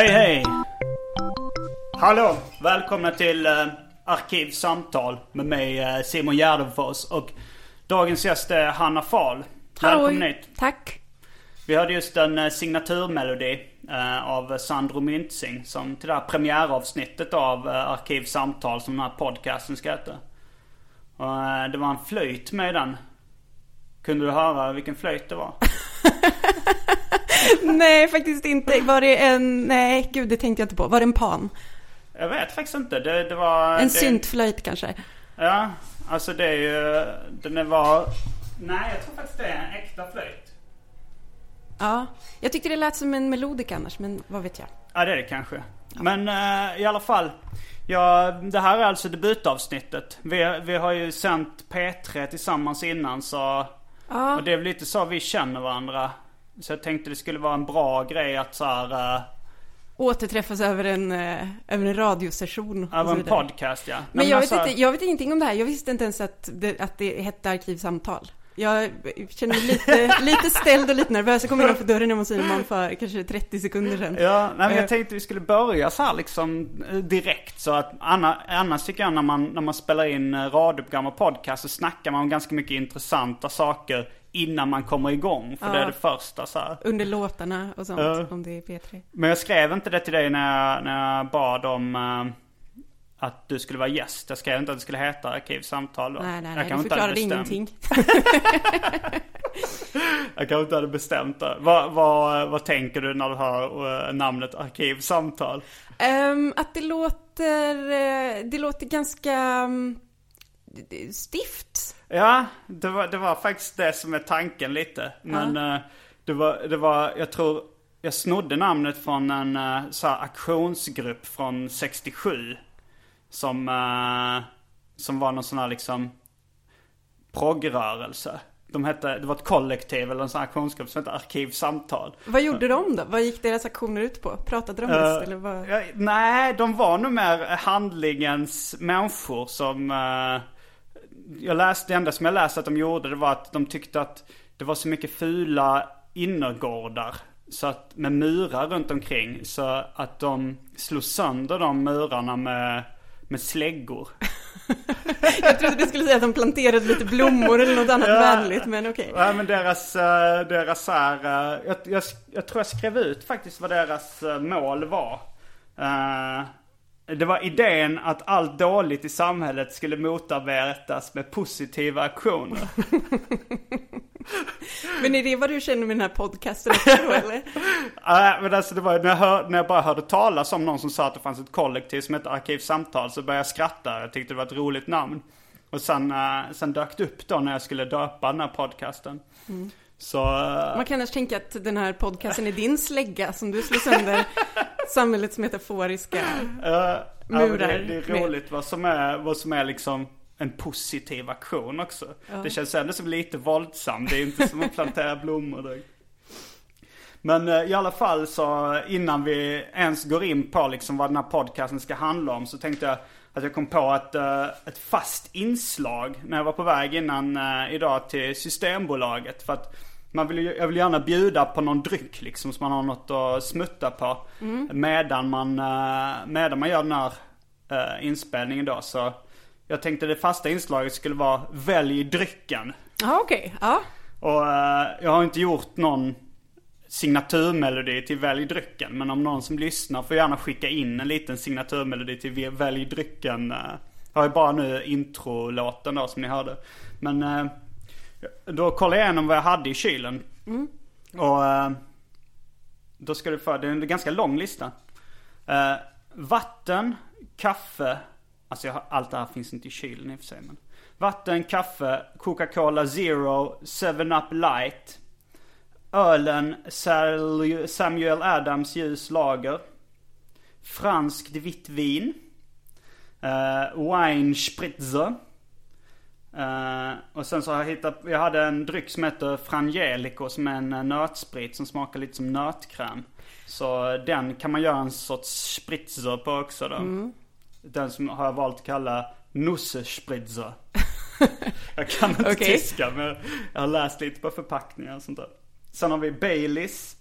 Hej hej! Hallå! Välkomna till uh, Arkivsamtal med mig uh, Simon Gärdenfors och dagens gäst är Hanna Fahl. Välkommen hit. Tack. Vi hörde just en uh, signaturmelodi uh, av Sandro Myntzing som till det här premiäravsnittet av uh, Arkivsamtal som den här podcasten ska heta. Och det var en flöjt med i den. Kunde du höra vilken flöjt det var? nej, faktiskt inte. Var det en... Nej, gud, det tänkte jag inte på. Var det en pan? Jag vet faktiskt inte. Det, det var... En det, syntflöjt kanske? Ja, alltså det är ju... Den var... Nej, jag tror faktiskt det är en äkta flöjt. Ja, jag tyckte det lät som en melodika annars, men vad vet jag? Ja, det är det kanske. Men uh, i alla fall. Ja, det här är alltså debutavsnittet. Vi, vi har ju sänt P3 tillsammans innan så... Ja. Och det är väl lite så vi känner varandra. Så jag tänkte det skulle vara en bra grej att så här... Uh, Återträffas över en, uh, över en radiosession. över en podcast ja. Men jag vet, alltså- inte, jag vet ingenting om det här. Jag visste inte ens att det, att det hette arkivsamtal. Jag känner mig lite, lite ställd och lite nervös. Jag kom innanför dörren hemma hos Simon för kanske 30 sekunder sedan. Ja, nej, men Eh. jag tänkte vi skulle börja så här liksom eh, direkt så att anna, annars tycker jag när man, när man spelar in eh, radioprogram och podcast så snackar man om ganska mycket intressanta saker innan man kommer igång. För det är det första så här. Under låtarna och sånt, Ja. om det är P3. Men jag skrev inte det till dig när jag, när jag bad om eh, att du skulle vara gäst. Jag skrev inte att det skulle heta Arkivsamtal då. Nej, nej, jag nej, du förklarade ingenting. Jag kanske inte hade bestämt det. Vad, vad, vad tänker du när du hör eh, namnet Arkivsamtal? Ehm, att det låter, eh, det låter ganska mm, stift. Ja, det var, det var faktiskt det som är tanken lite. Men eh, det, var, det var, jag tror, jag snodde namnet från en så här aktionsgrupp från 67. Som, eh, som var någon sån här liksom progrörelse. De hette, det var ett kollektiv eller en sån här aktionsgrupp som hette Arkivsamtal. Vad gjorde de då? Vad gick deras aktioner ut på? Pratade de mest Eh, eller vad? ja, nej, de var nog mer handlingens människor som... eh, jag läste, det enda som jag läste att de gjorde det var att de tyckte att det var så mycket fula innergårdar. Så att med murar runt omkring. Så att de slog sönder de murarna med, med släggor. Jag trodde du skulle säga att de planterade lite blommor eller något annat Ja. vänligt, men okej. Ja men deras, eh, deras så här, eh, jag, jag, jag tror jag skrev ut faktiskt vad deras eh, mål var. Det var idén att allt dåligt i samhället skulle motarbetas med positiva aktioner. Men är det vad du känner med den här podcasten också då, eller? Nej men alltså det var när jag, hör, när jag bara hörde talas om någon som sa att det fanns ett kollektiv som hette Arkivsamtal så började jag skratta. Jag tyckte det var ett roligt namn. Och sen, eh, sen dök det upp då när jag skulle döpa den här podcasten. Så... eh, Man kan annars tänka att den här podcasten är din slägga som du slår sönder samhällets metaforiska Eh, ja, murar det, det är med. roligt vad som är, vad som är liksom en positiv aktion också. Det känns ändå som lite våldsamt. Det är inte som att plantera blommor direkt. Men eh, i alla fall så innan vi ens går in på liksom vad den här podcasten ska handla om så tänkte jag att jag kom på ett, eh, ett fast inslag när jag var på väg innan idag till Systembolaget. För att man vill, ju- jag vill gärna bjuda på någon dryck liksom så man har något att smutta på. Medan man, eh, medan man gör den här eh, inspelningen då. Så jag tänkte det fasta inslaget skulle vara Välj drycken. Ja, okej. Ja. Och eh, jag har inte gjort någon signaturmelodi till Välj drycken. Men om någon som lyssnar får gärna skicka in en liten signaturmelodi till Välj drycken. Jag har ju bara nu introlåten då som ni hörde. Men då kollade jag igenom vad jag hade i kylen. Och eh, då ska du få, det är en ganska lång lista. Eh, vatten, kaffe, alltså jag har, allt det här finns inte i kylen i och för sig men. Vatten, kaffe, Coca-Cola Zero, 7-Up Light. Ölen Samuel Adams ljus lager. Franskt vitt vin. Uh, wine spritzer. Eh, och sen så har jag hittat, jag hade en dryck som heter Frangelico som är en eh, nötsprit som smakar lite som nötkräm. Så den kan man göra en sorts spritzer på också då. Den som har jag valt att kalla Nussespritzer. jag kan inte Okej. tyska men jag har läst lite på förpackningar och sånt där. Sen har vi Baileys.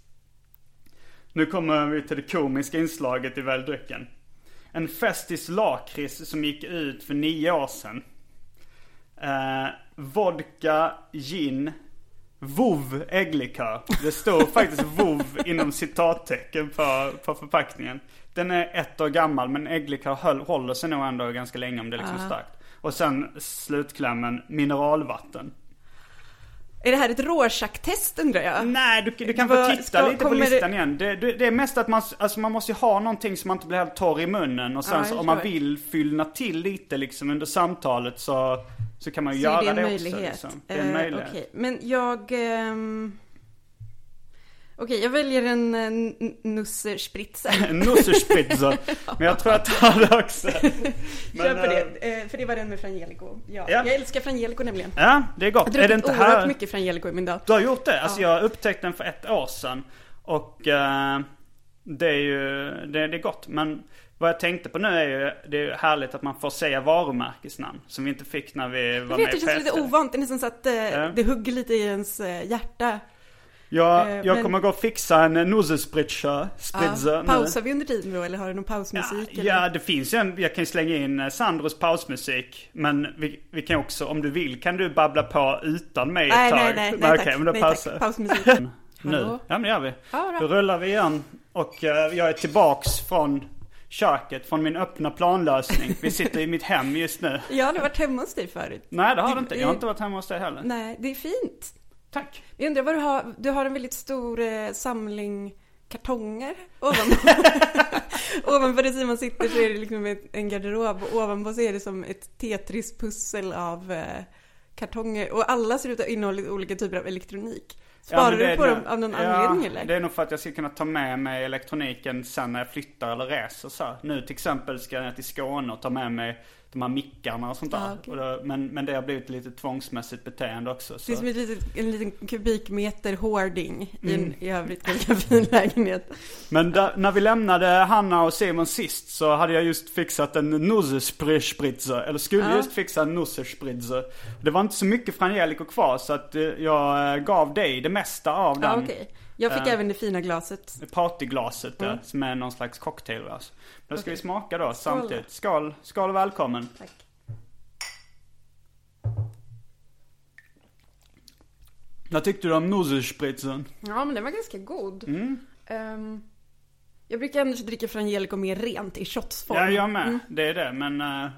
Nu kommer vi till det komiska inslaget i väldrycken. En Festis lakrits som gick ut för nio år sedan. Eh, vodka, gin, vov ägglikör. Det står faktiskt vov inom citattecken på, på förpackningen. Den är ett år gammal men ägglikör höll, håller sig nog ändå ganska länge om det är liksom starkt. Och sen slutklämmen mineralvatten. Är det här ett Rorschach-test undrar jag? Nej, du, du kan få titta ska- lite på kommer det- listan igen. Det, det, är mest att man, alltså man måste ju ha någonting som man inte blir helt torr i munnen. Och sen Ja, så om man vill fyllna till lite liksom under samtalet så, så kan man ju Så göra det det, också. Liksom. Det är en Eh, möjlighet. Okej, men jag... ehm, Okej, jag väljer en uh, Nusserspritzer. En Nusserspritzer. Men jag tror att jag har det också. Men, Kör på eh, det, eh, för det var den med Frangelico. Ja. Ja. Jag älskar Frangelico nämligen. Ja, det är Jag har gott. Är det druckit inte oerhört här? mycket Frangelico i min dag. Du har gjort det? Alltså jag upptäckte den för ett år sedan. Och eh, det är ju, det, det är gott. Men vad jag tänkte på nu är ju, det är härligt att man får säga varumärkesnamn. Som vi inte fick när vi var Jag med vet, det känns lite P3. ovant. Det är nästan så att eh, Ja. det hugger lite i ens eh, hjärta. Jag, Eh, jag men- kommer gå och fixa en Nusselspritzer. Spritzer Ja. nu. Pausar vi under tiden då eller har du någon Ja, pausmusik? eller? ja, det finns ju en, jag kan ju slänga in Sandros pausmusik. Men vi, vi kan också, om du vill, kan du babbla på utan mig ett Nej, tag. nej, nej, nej, okej, tack. men då nej, pausar tack. Pausmusik. Nu? Ja men det gör vi. Ja, bra. Då rullar vi igen. Och jag är tillbaks från köket, från min öppna planlösning. Vi sitter i mitt hem just nu. Jag har aldrig varit hemma hos dig förut. Nej det har du inte. Jag har inte varit hemma hos dig heller. Nej, det är fint. Tack. Jag undrar vad du har, du har en väldigt stor eh, samling kartonger ovanpå. ovanpå det Simon sitter så är det liksom ett, en garderob och ovanpå så är det som ett Tetris-pussel av eh, kartonger och alla ser ut att innehålla olika typer av elektronik. Sparar det du på dem av någon ja, anledning eller? Det är nog för att jag ska kunna ta med mig elektroniken sen när jag flyttar eller reser så här. Nu till exempel ska jag ner till Skåne och ta med mig de här mickarna och sånt där. Ah, okej. och då, men, men det har blivit lite tvångsmässigt beteende också. Så. Det är som ett litet, en liten kubikmeter hoarding i Mm. en i övrigt ganska fin lägenhet. Men där, när vi lämnade Hanna och Simon sist så hade jag just fixat en Nusserspritzer. Eller skulle Ja. just fixa en Nusserspritzer. Det var inte så mycket Frangelico kvar så att eh, jag eh, gav dig det mesta av Ja, den. okej. Jag fick Eh. även det fina glaset. Partyglaset där, Mm. som är någon slags cocktailglas. Då ska Okej. vi smaka då Skål. samtidigt. Skål, skål och välkommen. Tack. Vad tyckte du om Nusserspritzen? Ja, men den var ganska god. Mm. Ehm, jag brukar annars dricka Frangelico mer rent i shotsform. Ja, jag med. Det är det. Men, eh,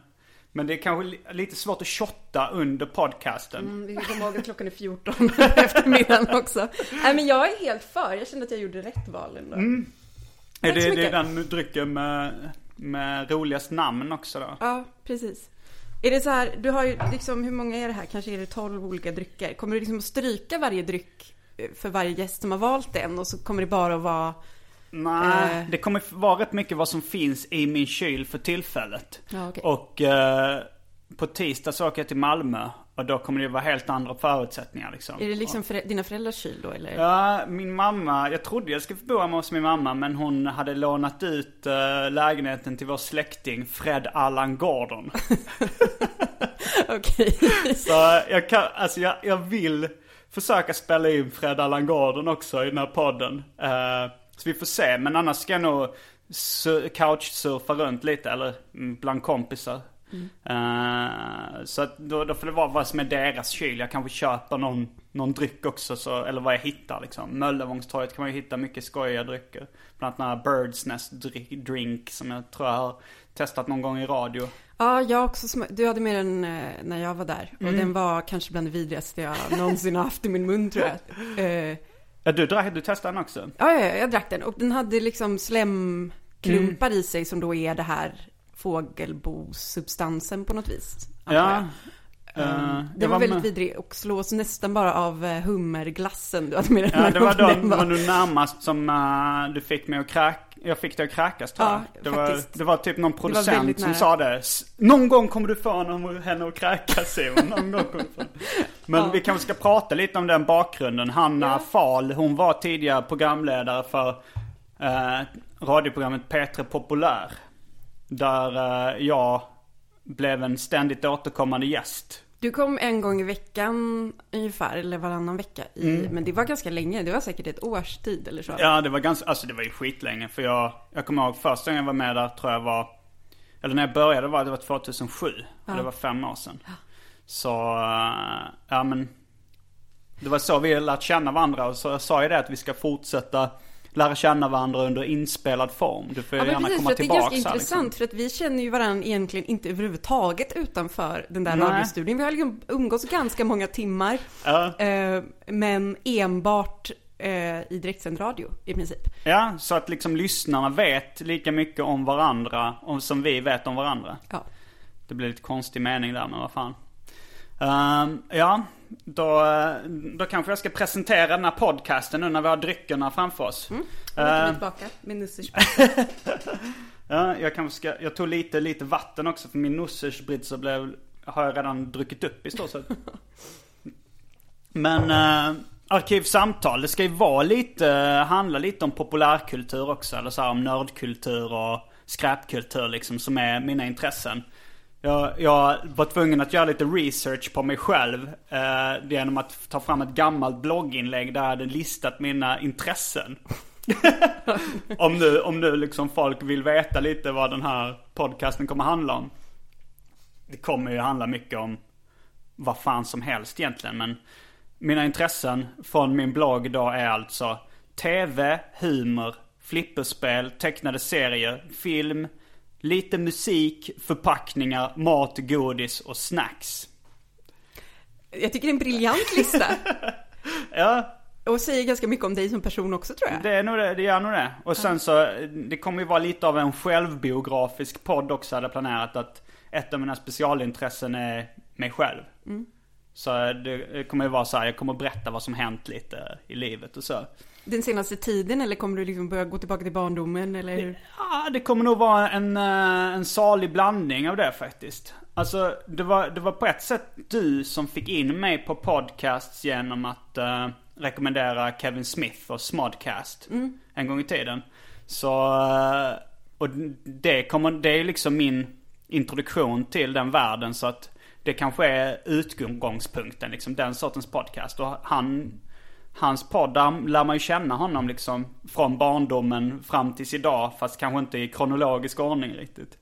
men det är kanske li- lite svårt att shotta under podcasten. Mm, vi kommer ihåg att klockan är 14 på eftermiddagen också. Nej, men jag är helt för. Jag kände att jag gjorde rätt val ändå. Är Tack det, så det är den drycken med, med roligast namn också då? Ja, precis. Är det så här, du har ju liksom, hur många är det här? Kanske är det 12 olika drycker. Kommer du liksom att stryka varje dryck eh, för varje gäst som har valt en och så kommer det bara att vara... Nej, Eh. det kommer vara rätt mycket vad som finns i min kyl för tillfället. Ja, okej. Och eh, på tisdag så åker jag till Malmö. Och då kommer det vara helt andra förutsättningar liksom. Är det liksom för, dina föräldrars kyl då eller? Ja, min mamma, jag trodde jag skulle bo hemma hos min mamma men hon hade lånat ut eh, lägenheten till vår släkting Fred Allan Gordon. Okej. Så jag kan, alltså jag, jag vill försöka spela in Fred Allan Gordon också i den här podden. Eh, så vi får se, men annars ska jag nog su- couchsurfa runt lite, eller mm, bland kompisar. Eh, så att då, då får det vara vad som är deras kyl. Jag kanske köper någon, någon dryck också, så, eller vad jag hittar liksom. Möllevångstorget kan man ju hitta mycket skojiga drycker. Bland annat den här Birds Nest drink, som jag tror jag har testat någon gång i radio. Ja, jag också sma- Du hade med den eh, när jag var där. Och den var kanske bland det vidrigaste jag någonsin har haft i min mun tror jag. Eh, Ja, du, drack- du testade den också? ja, ja, jag drack den. Och den hade liksom slemklumpar i sig som då är det här fågelbosubstansen på något vis. Ja. Eh, Den jag var väldigt med- vidrig och slås nästan bara av eh, hummerglassen du hade med den. Ja, det var, då, det var nog närmast som uh, du fick mig att kräk... Jag fick dig att kräkas tror jag. Ja, det, var, det var typ någon producent som sa det. "S- Någon gång kommer du få någon, henne att kräkas Simon. Någon gång kommer du få. Men Ja. vi kanske ska prata lite om den bakgrunden. Hanna Ja. Fahl, hon var tidigare programledare för uh, radioprogrammet P3 Populär. Där eh, jag blev en ständigt återkommande gäst. Du kom en gång i veckan ungefär, eller varannan vecka. I, Men det var ganska länge, det var säkert ett års tid eller så. Mm. Ja, det var ganska, alltså det var ju skitlänge. För jag, jag kommer ihåg första gången jag var med där tror jag var, eller när jag började var det var 2007. Och det var fem år sedan. Så, eh, ja men. Det var så vi lärt känna varandra. Och så jag sa ju det att vi ska fortsätta lära känna varandra under inspelad form. Du får Ja, gärna precis, komma att det är tillbaka. ganska här, intressant liksom. för att vi känner ju varandra egentligen inte överhuvudtaget utanför den där radiostudion. Vi har liksom umgås ganska många timmar, Ja. eh, men enbart eh, i direktsänd radio i princip. Ja, så att liksom lyssnarna vet lika mycket om varandra om, som vi vet om varandra. Ja. Det blir lite konstig mening där, men vad fan. Ehm, ja, då, då kanske jag ska presentera den här podcasten nu när vi har dryckerna framför oss. Kommer vi Ehm, tillbaka ja, jag kanske ska, jag tog lite, lite vatten också för min Nussersbritzer blev, har jag redan druckit upp i stort sett. Men uh, Arkivsamtal, det ska ju vara lite, handla lite om populärkultur också. Eller så här om nördkultur och skräpkultur liksom som är mina intressen. Jag, jag var tvungen att göra lite research på mig själv. eh, genom att ta fram ett gammalt blogginlägg där jag hade listat mina intressen. om nu, om nu liksom folk vill veta lite vad den här podcasten kommer handla om. Det kommer ju handla mycket om vad fan som helst egentligen. Men mina intressen från min blogg då är alltså TV, humor, flipperspel, tecknade serier, film, lite musik, förpackningar, mat, godis och snacks. Jag tycker det är en briljant lista. Ja, Och säger ganska mycket om dig som person också tror jag. det är nog det, det gör nog det. Och sen så, det kommer ju vara lite av en självbiografisk podd också hade jag planerat att ett av mina specialintressen är mig själv. Så det kommer ju vara så här, jag kommer berätta vad som hänt lite i livet och så. Den senaste tiden eller kommer du liksom börja gå tillbaka till barndomen eller hur? Ja, det kommer nog vara en, eh, en salig blandning av det faktiskt. Alltså, det var, det var på ett sätt du som fick in mig på podcasts genom att eh, rekommendera Kevin Smith och Smodcast en gång i tiden. Så, eh, och det kommer, det är liksom min introduktion till den världen så att det kanske är utgångspunkten liksom, den sortens podcast. Och han, hans podd, där lär man ju känna honom liksom från barndomen fram tills idag. Fast kanske inte i kronologisk ordning riktigt.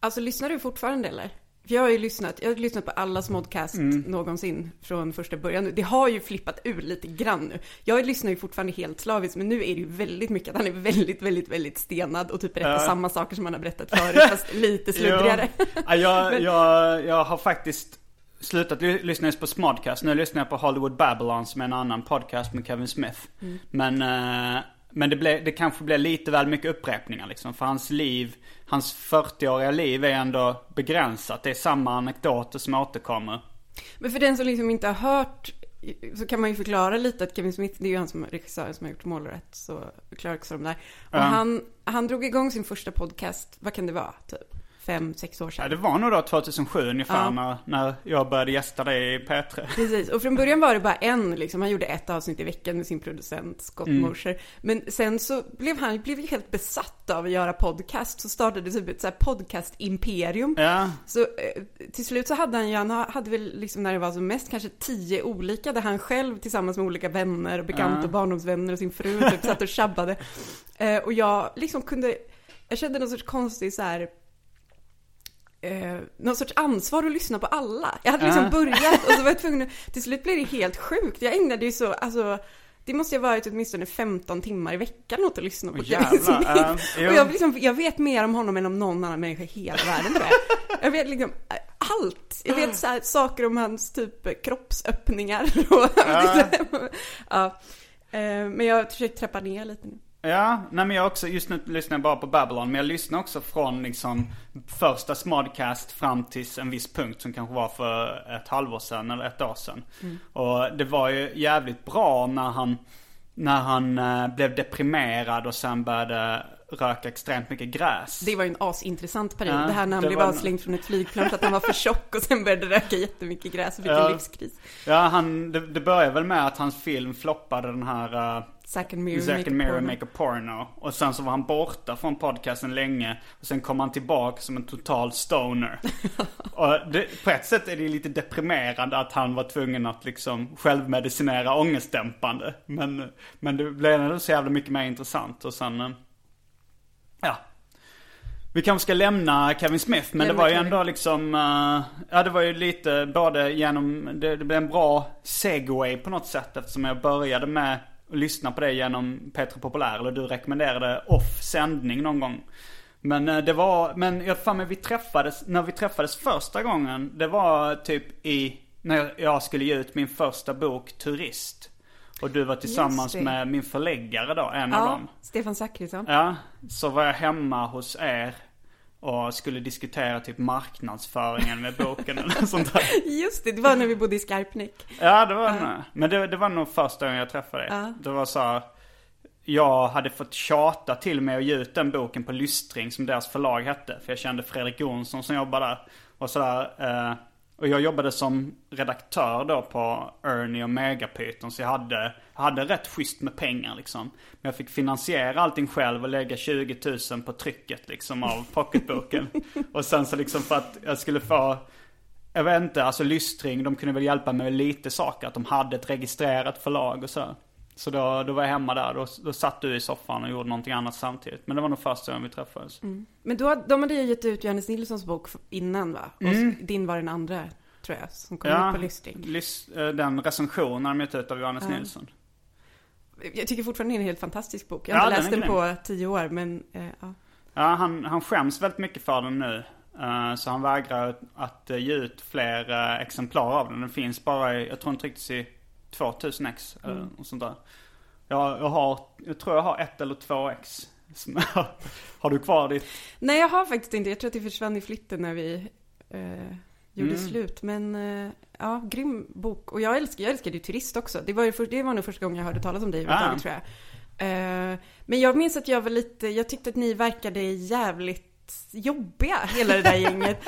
Alltså lyssnar du fortfarande eller? För jag har ju lyssnat, jag har lyssnat på alla smodcast någonsin från första början. Det har ju flippat ur lite grann nu. Jag lyssnar ju fortfarande helt slaviskt, men nu är det ju väldigt mycket att han är väldigt, väldigt, väldigt stenad och typ berättar Ja. samma saker som han har berättat förut, fast lite sluddrigare. Ja, jag, jag, jag har faktiskt slutat ly- lyssna på Smodcast. Nu lyssnar jag på Hollywood Babylon som är en annan podcast med Kevin Smith. Men, eh, men det, ble, det kanske blir lite väl mycket upprepningar liksom. För hans liv, hans 40-åriga liv är ändå begränsat. Det är samma anekdoter som återkommer. Men för den som liksom inte har hört så kan man ju förklara lite att Kevin Smith, det är ju han som regissören som har gjort Mål och rätt, så Clerks och de där. Och Ja. han, han drog igång sin första podcast, vad kan det vara, typ? Fem, sex år sedan. Ja, det var nog då 2007 ungefär Ja. när, när jag började gästa dig i P3. Precis, och från början var det bara en, liksom, han gjorde ett avsnitt i veckan med sin producent Scott Mm. Mosher. Men sen så blev han blev helt besatt av att göra podcast, så startade typ ett så podcast-imperium. Ja, Så eh, till slut så hade han ju, han ha- hade väl liksom när det var som mest kanske tio olika där han själv tillsammans med olika vänner och bekanta och barndomsvänner och sin fru typ satt och tjabbade. Eh, och jag liksom kunde, jag kände någon sorts konstig så här Eh, någon sorts ansvar att lyssna på alla. Jag hade liksom Ja. börjat och så var jag tvungen att, till slut blev det helt sjukt. Jag ägnade ju så, alltså, det måste ju ha varit åtminstone 15 timmar i veckan åt att lyssna på Kevin Smith. jo. och jag, liksom, jag vet mer om honom än om någon annan människa i hela världen tror jag. Jag vet liksom eh, allt. Jag vet så här, saker om hans typ kroppsöppningar och Ja. ja. Eh, Men jag har försökt trappa ner lite nu. Ja, nej men jag också, just nu lyssnar jag bara på Babylon. Men jag lyssnar också från liksom första Smodcast fram tills en viss punkt som kanske var för ett halvår sedan eller ett år sedan. Och det var ju jävligt bra när han, när han eh, blev deprimerad och sen började röka extremt mycket gräs. Det var ju en asintressant period. Ja, det här när han blev avslängd från ett flygplan för att han var för tjock och sen började röka jättemycket gräs och fick Ja. en livskris. Ja, han, det, det började väl med att hans film floppade den här uh, Zack and Miri Zack make and Miri porno. Make a Porno. Och sen så var han borta från podcasten länge. Och sen kom han tillbaka som en total stoner. och det, på ett sätt är det lite deprimerande att han var tvungen att liksom självmedicinera ångestdämpande. Men, men det blev ändå så jävla mycket mer intressant. Och sen, eh, ja. Vi kanske ska lämna Kevin Smith, men Lämna det var ju Kevin. ändå liksom, eh, ja det var ju lite både genom, det, det blev en bra segway på något sätt eftersom jag började med att lyssna på det genom Petra Populär, eller du rekommenderade off sändning någon gång. Men eh, det var, men jag fan men vi träffades, när vi träffades första gången, det var typ i, när jag skulle ge ut min första bok, Turist. Och du var tillsammans med min förläggare då, en av Ja, dem. Stefan Zackrisson. Ja, så var jag hemma hos er och skulle diskutera typ marknadsföringen med boken eller sånt där. Just det, det var när vi bodde i Skarpnäck. Ja, det var nog. Men det, det var nog första gången jag träffade dig. Ja. Det var så här, jag hade fått tjata till mig att ge ut den boken på Lystring som deras förlag hette. För jag kände Fredrik Jonsson som jobbade där. Och sådär. Eh, och jag jobbade som redaktör då på Ernie och Megapython. Så jag hade, jag hade rätt schysst med pengar liksom. Men jag fick finansiera allting själv och lägga 20 000 på trycket liksom av pocketboken. och sen så liksom för att jag skulle få jag vet inte, alltså Lystring, de kunde väl hjälpa mig med lite saker. Att de hade ett registrerat förlag och så. Så då, då var jag hemma där. Då, då satt du i soffan och gjorde någonting annat samtidigt. Men det var nog första gången vi träffades. Men då, de hade ju gett ut Johannes Nilssons bok innan va? Och Mm. din var den andra, tror jag, som kom ut på Lystring. lys- eh, den recensionen de gett ut av Johannes Ja. Nilsson. Jag tycker fortfarande det är en helt fantastisk bok. Jag har Ja, inte den läst den grym. på tio år, men eh, ja. Ja, han, han skäms väldigt mycket för den nu. Eh, så han vägrar att, ge ut fler eh, exemplar av den. Den finns bara i, jag tror den trycktes i 2000 ex. eh, Mm. och sånt där. Jag, jag har, jag tror jag har ett eller två ex. Har du kvar ditt? Nej, jag har faktiskt inte. Jag tror att det försvann i flytten när vi eh, gjorde Mm. slut. Men eh, ja, grym bok. Och jag älskar, jag älskade ju Turist också. Det var, ju för, det var nog första gången jag hörde talas om dig överhuvudtaget, tror jag. Eh, men jag minns att jag var lite, jag tyckte att ni verkade jävligt jobbiga, hela det där gänget.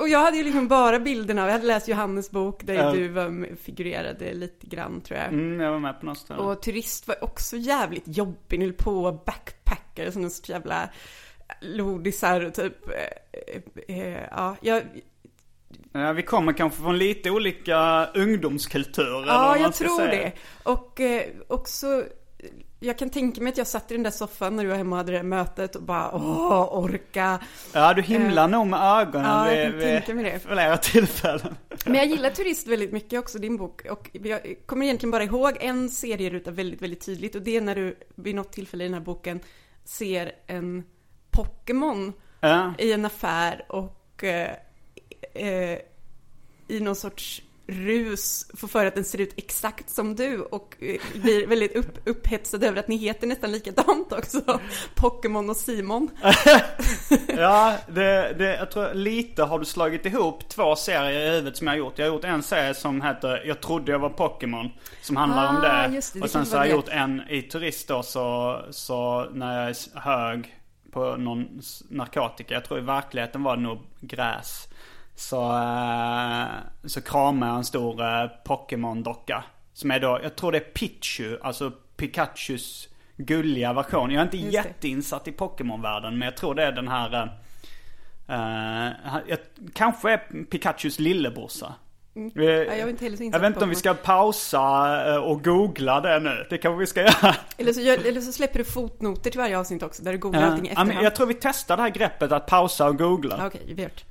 Och jag hade ju liksom bara bilderna jag hade läst Johannes bok där Ja. du var, figurerade lite grann, tror jag. Mm, jag var med på något ställe. Och turist var också jävligt jobbig, ni höll på och backpackade som en jävla lodisar och typ, eh, eh, ja, jag, Ja, vi kommer kanske från lite olika ungdomskulturer. ja jag tror säga. det. Och eh, också, jag kan tänka mig att jag satt i den där soffan när du var hemma och hade det mötet och bara, åh, orka. Ja, du himlar nog med ögonen ja, jag vid, kan tänka mig det. vid flera tillfällen. Men jag gillar Turist väldigt mycket också, din bok. Och jag kommer egentligen bara ihåg en serieruta väldigt, väldigt tydligt. Och det är när du vid något tillfälle i den här boken ser en Pokémon Ja. i en affär och eh, eh, i någon sorts rus får för att den ser ut exakt som du och eh, blir väldigt upp, upphetsad över att ni heter nästan likadant också. Pokémon och Simon. Ja, det, det, jag tror lite har du slagit ihop två serier i huvudet som jag har gjort. Jag har gjort en serie som heter Jag trodde jag var Pokémon. Som handlar om Ah, det. just det, det och sen så har jag gjort en i Turist då så, så när jag är hög på någon narkotika. Jag tror i verkligheten var det nog gräs. Så, eh, så kramade jag en stor eh, Pokémon-docka. Som är då, jag tror det är Pichu, alltså Pikachus gulliga version. Jag är inte Just det. jätteinsatt i Pokémon-världen men jag tror det är den här... han- jag, kanske är Pikachus lillebrorsa. Eh, Ja, jag inte jag vet inte om vi ska pausa och googla det nu. Det kanske vi ska göra. Eller så, eller så släpper du fotnoter till varje avsnitt också, där du googlar allting i efterhand. jag tror vi testar det här greppet att pausa och googla. Okej, vi gör det.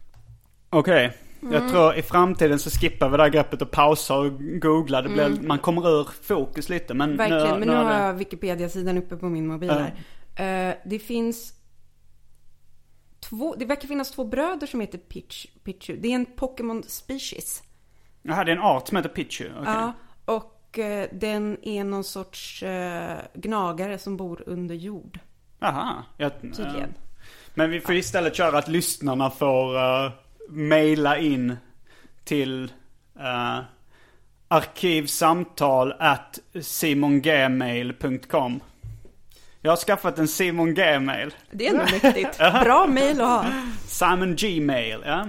Okej. Mm. Jag tror i framtiden så skippar vi det här greppet och pausar och googlar. Det blir, Man kommer ur fokus lite. Men Mm. Verkligen, men nu är har det- jag Wikipedia-sidan uppe på min mobil här. Eh, det finns två, det verkar finnas två bröder som heter Pitch, Pichu. Det är en Pokémon species. Jaha, det är en art som heter Pichu. Okej. Ja, och eh, den är någon sorts eh, gnagare som bor under jord. Jaha. Tydligen. Men vi får istället köra att lyssnarna får uh, mejla in till uh, arkivsamtal at simongmail.com Jag har skaffat en Simon Gmail. Det är ändå mäktigt. Bra mail att ha. Simon Gmail, ja.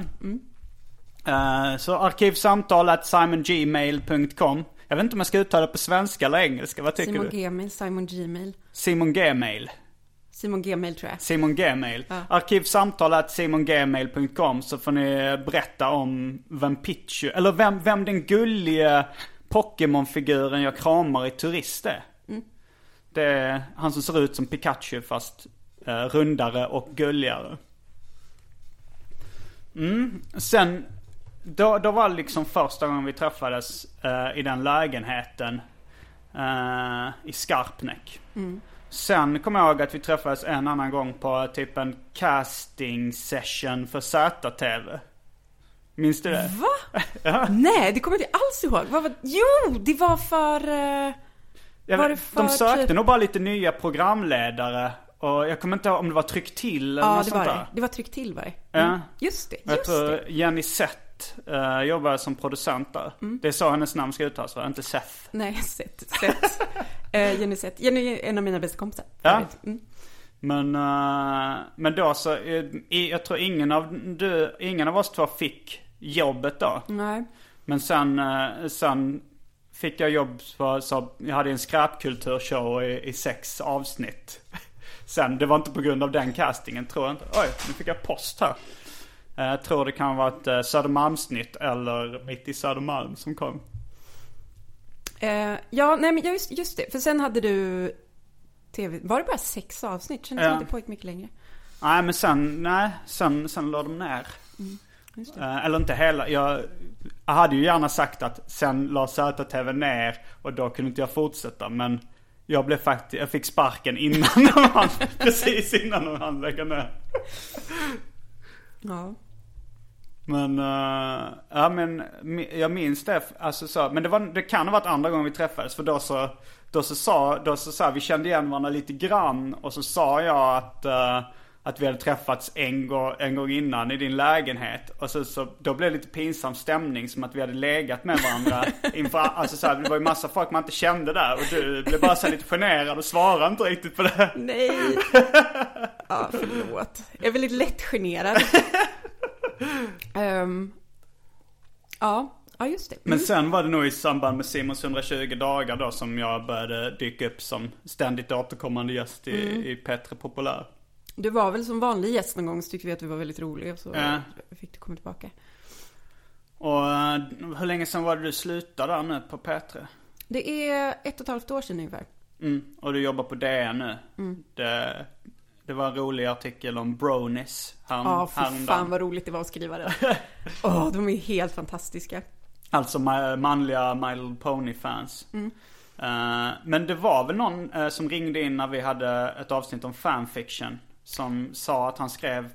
Eh, så arkivsamtal at simongmail.com Jag vet inte om jag ska uttala det på svenska eller engelska, vad tycker Simon du? Gmail, Simon Gmail. Simon Gmail. Simon Gmail tror jag. Simon Gmail. Ja. Simongmail.com så får ni berätta om vem Pichu, eller vem, vem den gulliga Pokémon-figuren jag kramar i Turist är. Det är han som ser ut som Pikachu fast eh, rundare och gulligare. Mm. Sen, då, då var det liksom första gången vi träffades eh, i den lägenheten eh, i Skarpnäck. Sen kommer jag ihåg att vi träffades en annan gång på typ en casting session för ZTV. Minns du det? Va? Nej, det kommer jag inte alls ihåg. Vad var... Jo, det var för... eh, Jag Var det för de sökte typ- nog bara lite nya programledare. Och jag kommer inte ihåg om det var tryck till eller Ja, något det sånt var där. det. Det var tryck till var det. Ja. Mm. Just det, Jag just tror det. Jenny Seth uh, jobbar som producent där. Mm. Det är så hennes namn ska uttalas va? Inte Seth. Nej, Seth. Seth. Eh, Jenny Seth. Jenny är en av mina bästa kompisar. Ja. Mm. Men, eh, men då så, i- jag tror ingen av, du, ingen av oss två fick jobbet då. Nej. Men sen, sen fick jag jobb på, så jag hade en skräpkulturshow i, i sex avsnitt. Sen, det var inte på grund av den castingen tror jag inte. Oj, nu fick jag post här. Eh, Jag tror det kan vara ett eh, Södermalmsnytt eller Mitt i Södermalm som kom. Eh, ja, nej men just, just det. För sen hade du tv... Var det bara sex avsnitt? Kändes Ja. som att det pågick mycket längre. Nej men sen, nej, sen, sen la de ner. Eh, eller inte hela, jag, jag hade ju gärna sagt att sen la ZTV ner och då kunde inte jag fortsätta. Men jag blev faktiskt, jag fick sparken innan de hann, precis innan de hann lägga ner. Ja. Men, eh, ja men jag minns det, alltså så, men det, var, det kan ha varit andra gången vi träffades för då så, då så sa, då så sa vi kände igen varandra lite grann och så sa jag att, eh, att vi hade träffats en gång, en gång innan i din lägenhet och så, så då blev det lite pinsam stämning som att vi hade legat med varandra inför, alltså så här, det var ju massa folk man inte kände där och du blev bara så här lite generad och svarade inte riktigt på det. Nej. Ja, förlåt. Jag är väldigt lätt generad. Ehm, ja, ja just det. Men Mm. sen var det nog i samband med Simons 120 dagar då som jag började dyka upp som ständigt återkommande gäst i, Mm. i Petre Populär. Du var väl som vanlig gäst någon gång så tyckte vi att du var väldigt rolig och så Ja. fick du komma tillbaka. Och eh, hur länge sedan var det du slutade där nu på Petre? Det är ett och ett halvt år sedan ungefär. Mm. Och du jobbar på DN nu. Mm. Det, det var en rolig artikel om bronies här, Ja, för häromdagen. fan vad roligt det var att skriva den. Åh, de är helt fantastiska. Alltså ma- manliga My Little Pony-fans. Mm. Eh, men det var väl någon eh, som ringde in när vi hade ett avsnitt om fanfiction. Som sa att han skrev uh,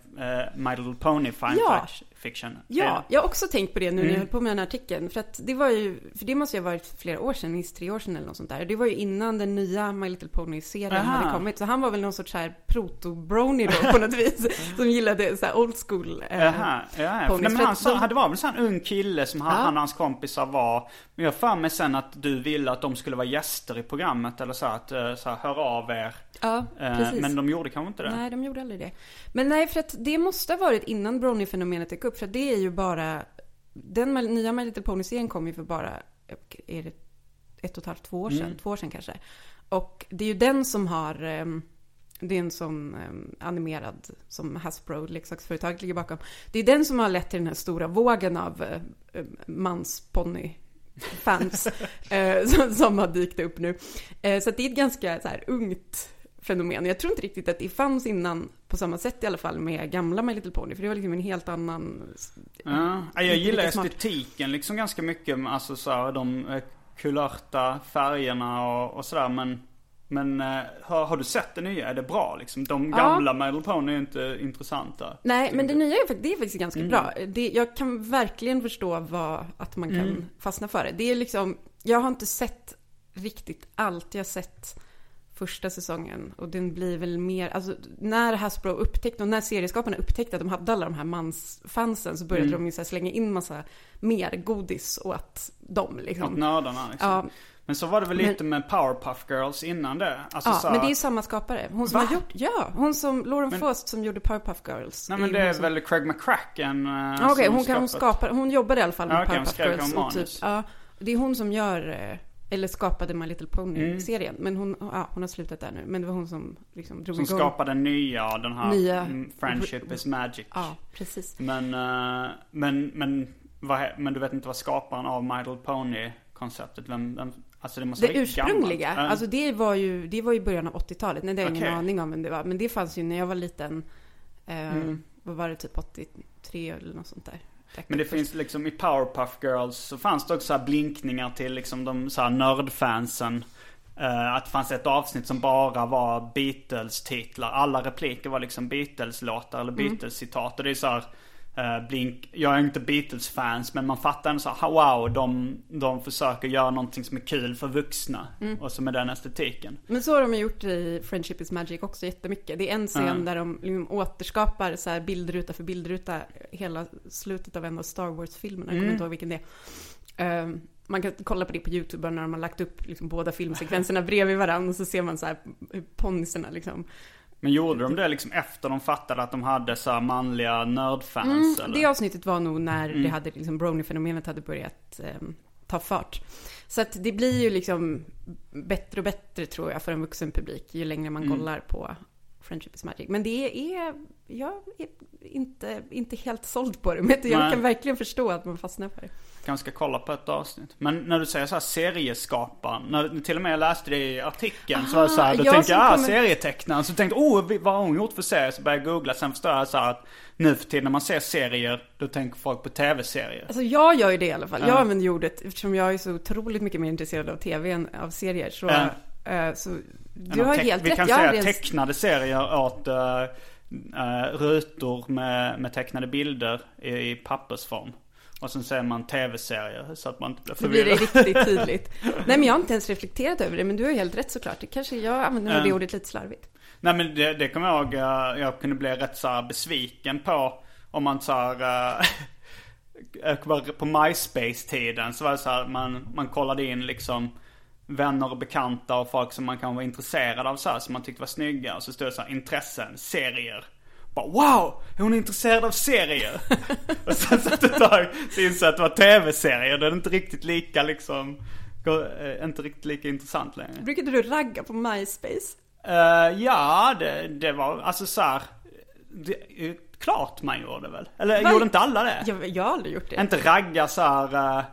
My Little Pony fanfiction. Ja, jag har också tänkt på det nu när jag Mm. höll på med den här artikeln. För att det var ju, för det måste ju ha varit flera år sedan, minst tre år sedan eller något sånt där. Det var ju innan den nya My Little Pony-serien Aha. hade kommit. Så han var väl någon sorts här proto-brony då på något vis. Som gillade så här old school. eh, ja, ja. Nej, men han, sa, de- det var väl så en ung kille som han, Ja. han och hans kompisar var. Men jag har för mig sen att du ville att de skulle vara gäster i programmet eller så att, eh, så här, hör av er. Ja, Eh, precis. Men de gjorde kanske inte det. Nej, de gjorde aldrig det. Men nej, för att det måste ha varit innan Brony-fenomenet dök upp. För att det är ju bara... Den nya My Little Pony-serien kom ju för bara... Är det ett och ett halvt, två år sedan? Två år sedan kanske. Och det är ju den som har... ehm, det är en sån ehm, animerad som Hasbro, leksaksföretaget, ligger bakom. Det är den som har lett till den här stora vågen av uh, mansponny fans eh, som, som har dykt upp nu. Eh, så det är ett ganska så här, ungt fenomen. Jag tror inte riktigt att det fanns innan på samma sätt i alla fall med gamla My Little Pony. För det var liksom en helt annan... Ja, jag gillar estetiken liksom ganska mycket. Alltså så här, de eh, kulörta färgerna och, och sådär. Men, men eh, har, har du sett det nya? Är det bra liksom? De Ja. gamla My Little Pony är inte intressanta. Nej, men det Tycker nya är, det är faktiskt ganska bra. Det, jag kan verkligen förstå vad, att man kan fastna för det. Det är liksom, jag har inte sett riktigt allt. Jag har sett första säsongen och den blir väl mer, alltså när Hasbro upptäckte och när serieskaparna upptäckte att de hade alla de här mansfansen så började de ju så slänga in massa mer godis åt dem Åt liksom. nördarna liksom. Ja, Men så var det väl Men- lite med Powerpuff Girls innan det. Alltså, ja så men det är ju samma skapare. Hon som Va? har gjort, ja, hon som, Lauren Men- Faust som gjorde Powerpuff Girls. Nej men det är som- väl Craig McCracken Ja, Okej, som hon, hon, skapar, hon jobbade i alla fall med Ja, hon Powerpuff Girls. Och typ, ja, det är hon som gör, eh, eller skapade My Little Mm. Pony-serien. Men hon, ja, hon har slutat där nu. Men det var hon som liksom drog Som igång. skapade nya, den här Nya- mm, Friendship is Magic. Ja, precis. Men, eh, men, men, vad, men du vet inte vad skaparen av My Little Pony-konceptet, vem, vem, alltså det Det ursprungliga, gammalt. Alltså det var ju, det var ju början av 80-talet. Nej, det har jag ingen Okej. aning om vem det var. Men det fanns ju när jag var liten. Eh, Mm. Vad var det, typ 83 eller något sånt där. Men det finns liksom i Powerpuff Girls så fanns det också så blinkningar till liksom de så här nördfansen. Eh, att det fanns ett avsnitt som bara var Beatles-titlar. Alla repliker var liksom Beatles-låtar eller Mm. Beatles-citat. Och det är så här, eh, blink, jag är inte Beatles-fans men man fattar ändå så wow, de, de försöker göra någonting som är kul för vuxna. Mm. Och som är den estetiken. Men så har de gjort i Friendship is Magic också jättemycket. Det är en scen Mm. där de liksom återskapar så här bildruta för bildruta hela slutet av en av Star Wars-filmerna. Jag kommer inte ihåg vilken det är. Ehm, man kan kolla på det på YouTube när de har lagt upp liksom båda filmsekvenserna bredvid varandra och så ser man så här hur ponnyerna liksom. Men gjorde de det liksom efter de fattade att de hade så här manliga nördfans? Mm, Det avsnittet var nog när det hade liksom Brony-fenomenet hade börjat ehm, ta fart. Så att det blir ju liksom bättre och bättre tror jag för en vuxen publik ju längre man kollar på Friendship is Magic. Men det är, jag är inte, inte helt såld på det. Men jag Nej. kan verkligen förstå att man fastnar för det. Kanske ska kolla på ett avsnitt. Men när du säger så här serieskaparen. När till och med jag läste det i artikeln så var det så här, då jag tänkte jag, ah, kommer- serietecknaren. Så tänkte jag, oh, vad har hon gjort för serie? Så började jag googla. Sen förstår jag så här att nu för tiden när man ser serier, då tänker folk på tv-serier. Alltså jag gör ju det i alla fall. Jag Ja. använder ordet, eftersom jag är så otroligt mycket mer intresserad av tv än av serier. Så, Ja. Eh, så du har helt Vi rätt. kan Jag säga aldrig tecknade serier åt uh, rutor med, med tecknade bilder i, i pappersform. Och sen säger man tv-serier så att man inte blir Då blir det förvirrad. riktigt tydligt. Nej men jag har inte ens reflekterat över det, men du har helt rätt såklart. Det kanske jag använder nog det ordet lite slarvigt. Nej men det, det kommer jag ihåg, jag kunde bli rätt så besviken på om man så här, var på MySpace-tiden så var det så här, man, man kollade in liksom vänner och bekanta och folk som man kan vara intresserad av så här, som man tyckte var snygga. Och så stod det så här, intressen, serier. Bara wow, är hon intresserad av serier? och sen så ett tag så insåg jag att det var tv-serier. Det är inte riktigt lika liksom, eh, inte riktigt lika intressant längre. Brukade du ragga på MySpace? Eh, ja, det, det var alltså så här. Det är ju klart man gjorde väl? Eller Va? gjorde inte alla det? Jag, jag har aldrig gjort det. Inte ragga så här. eh,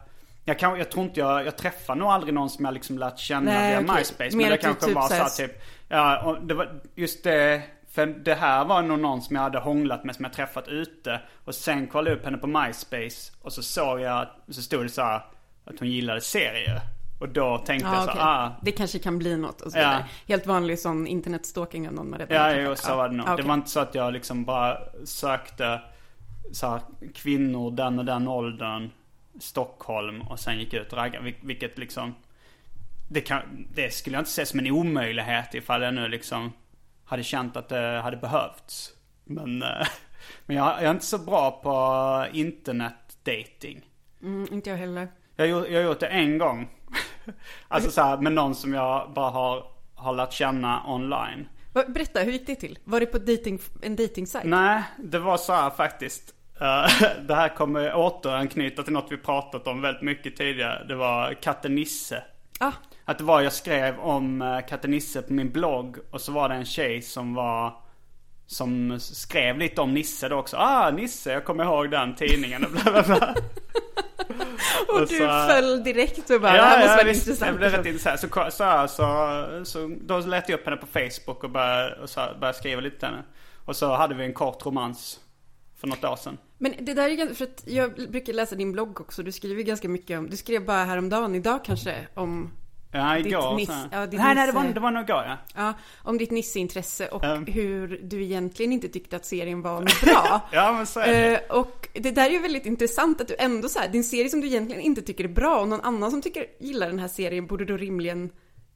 jag, kan, jag tror inte jag, jag träffar nog aldrig någon som jag liksom lärt känna Nej, via okej. MySpace. Men det kanske typ var så här typ, ja, det var just det. För det här var nog någon som jag hade hånglat med som jag träffat ute. Och sen kollade jag upp henne på MySpace. Och så såg jag, så stod det så här att hon gillade serier. Och då tänkte jag Ja, så här, ah, Det kanske kan bli något och så Ja. Helt vanlig sån internetstalking av någon man redan Ja, jo, så var det nog. Ja, Det okej. var inte så att jag liksom bara sökte så här, kvinnor den och den åldern, Stockholm och sen gick ut och raggade. Vil- Vilket liksom, det, kan, det skulle jag inte se som en omöjlighet ifall jag nu liksom hade känt att det hade behövts. Men, eh, men jag, jag är inte så bra på internetdating. Mm, inte jag heller. Jag, jag har gjort det en gång. alltså så här, med någon som jag bara har, har lärt känna online. Berätta, hur gick det till? Var det på dating, en dejtingsajt? Nej, det var så här faktiskt. Eh, det här kommer återanknyta till något vi pratat om väldigt mycket tidigare. Det var katten Nisse. Ah, Att det var, jag skrev om uh, katten Nisse på min blogg och så var det en tjej som var som skrev lite om Nisse då också. Ah, Nisse, jag kommer ihåg den tidningen och bla bla bla. och Och du så- föll direkt och bara, det här måste vara visst. intressant. Det blev rätt intressant. Så, så, så, så, då lät jag upp henne på Facebook och började, och så, började skriva lite till henne. Och så hade vi en kort romans för något år sedan. Men det där är ganska, för att jag brukar läsa din blogg också. Du skriver ganska mycket om, du skrev bara häromdagen, idag kanske, om, Ja, Ditt igår. Niss- ja, ditt nej, nej, det var, det var nog igår ja. ja, om ditt Nisse-intresse och Mm. hur du egentligen inte tyckte att serien var något bra. Ja, men så är det. Eh, och det där är ju väldigt intressant att du ändå så här, din serie som du egentligen inte tycker är bra och någon annan som tycker, gillar den här serien borde då rimligen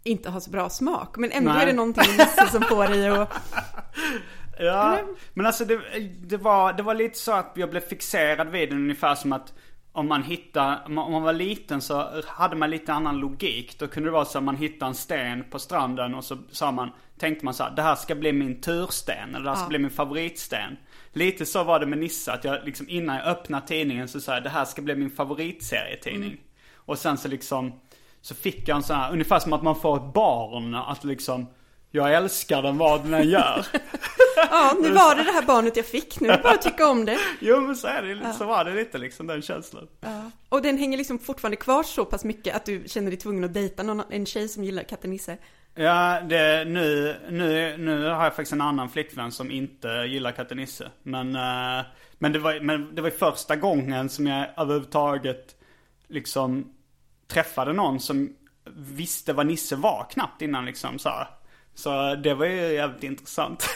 inte ha så bra smak. Men ändå Nej. är det någonting med Nisse som får dig att... Ja, men alltså det, det, var, det var lite så att jag blev fixerad vid den ungefär som att om man hittar, om man var liten så hade man lite annan logik. Då kunde det vara så att man hittade en sten på stranden och så sa man, tänkte man så här, det här ska bli min tursten eller det här ska Ja. bli min favoritsten. Lite så var det med Nissa, att jag liksom innan jag öppnade tidningen så sa jag, det här ska bli min favoritserietidning. Och sen så liksom, så fick jag en sån här, ungefär som att man får ett barn, att liksom, jag älskar den vad den än gör. Ja, nu var det det här barnet jag fick, nu bara tycka om det. Jo men så är det lite, så var det lite liksom den känslan. Och den hänger liksom fortfarande kvar så pass mycket att du känner dig tvungen att dejta någon, en tjej som gillar katten Nisse. Ja, det, nu, nu, nu har jag faktiskt en annan flickvän som inte gillar katten Nisse. Men, eh, men, det var, men det var första gången som jag överhuvudtaget liksom träffade någon som visste vad Nisse var knappt innan liksom så här. Så det var ju jävligt intressant.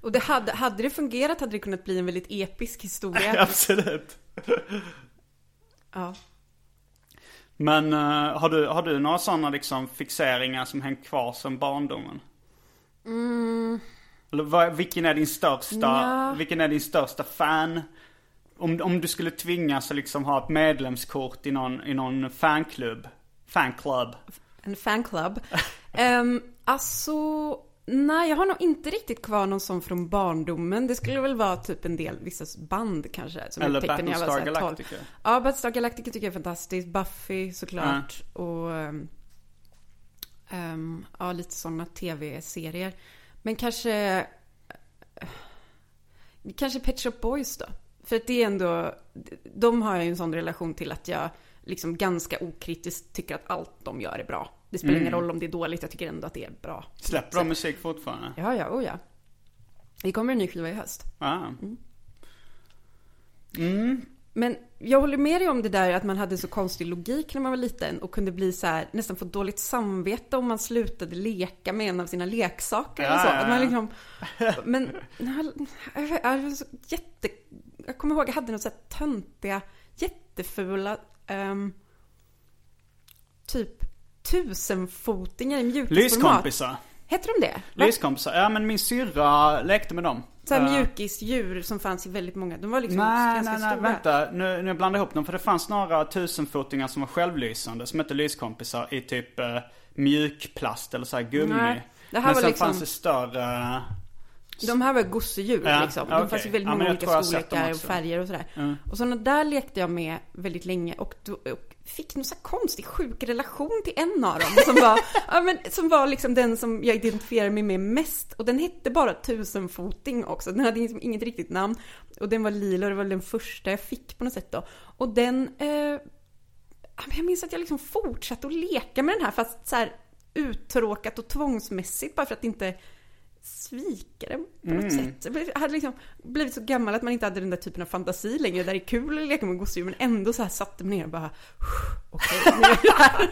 Och det hade, hade det fungerat hade det kunnat bli en väldigt episk historia. Absolut. Ja. Men eh, har, du, har du några sådana liksom fixeringar som hängt kvar sedan barndomen? Eller vad, vilken är din största, Nja. vilken är din största fan? Om, om du skulle tvingas att liksom ha ett medlemskort i någon, i någon fanklubb, fanclub. En fanclub. Um, alltså, nej jag har nog inte riktigt kvar någon sån från barndomen. Det skulle väl vara typ en del, vissa band kanske. Som Eller Battlestar 12. Galactica. Ja, Battlestar Galactica tycker jag är fantastiskt. Buffy såklart. Och um, um, ja, lite sådana tv-serier. Men kanske Kanske Pet Shop Boys då. För att det är ändå, de har jag ju en sån relation till att jag liksom ganska okritiskt tycker att allt de gör är bra. Det spelar ingen roll om det är dåligt, jag tycker ändå att det är bra. Släpper de musik fortfarande? Ja, ja, oh ja. Det kommer en ny skiva i höst. Ah. Men jag håller med dig om det där att man hade så konstig logik när man var liten och kunde bli så här, nästan få dåligt samvete om man slutade leka med en av sina leksaker så. Ja, ja, Att man liksom, men jag, så jätte, jag kommer ihåg jag hade några så här töntiga, jättefula, ehm, typ tusenfotingar i mjukisformat. Lyskompisar. Heter de det? Lyskompisar. Ja men min syrra lekte med dem. Så här Eh, mjukisdjur som fanns i väldigt många. De var liksom Nej, ganska nej, nej, stora. vänta. Nu, nu blandar jag ihop dem. För det fanns några tusenfotingar som var självlysande. Som hette lyskompisar i typ eh, mjukplast eller så här gummi. Nej, det här Men var sen liksom- fanns det större... De här var gosedjur Ja, liksom. De okej. fanns i väldigt Ja, många olika storlekar och färger och sådär. Och sådana där lekte jag med väldigt länge och, då, och fick någon så konstig sjuk relation till en av dem. Som var, ja, men, som var liksom den som jag identifierade mig med mest. Och den hette bara tusenfoting också. Den hade liksom inget riktigt namn. Och den var lila och det var den första jag fick på något sätt då. Och den... Eh, jag minns att jag liksom fortsatte att leka med den här fast så här uttråkat och tvångsmässigt bara för att inte svika den på något sätt. Jag hade liksom blivit så gammal att man inte hade den där typen av fantasi längre. Där det är kul att leka med gosedjur men ändå så här satte mig ner och bara okej, nu är det här.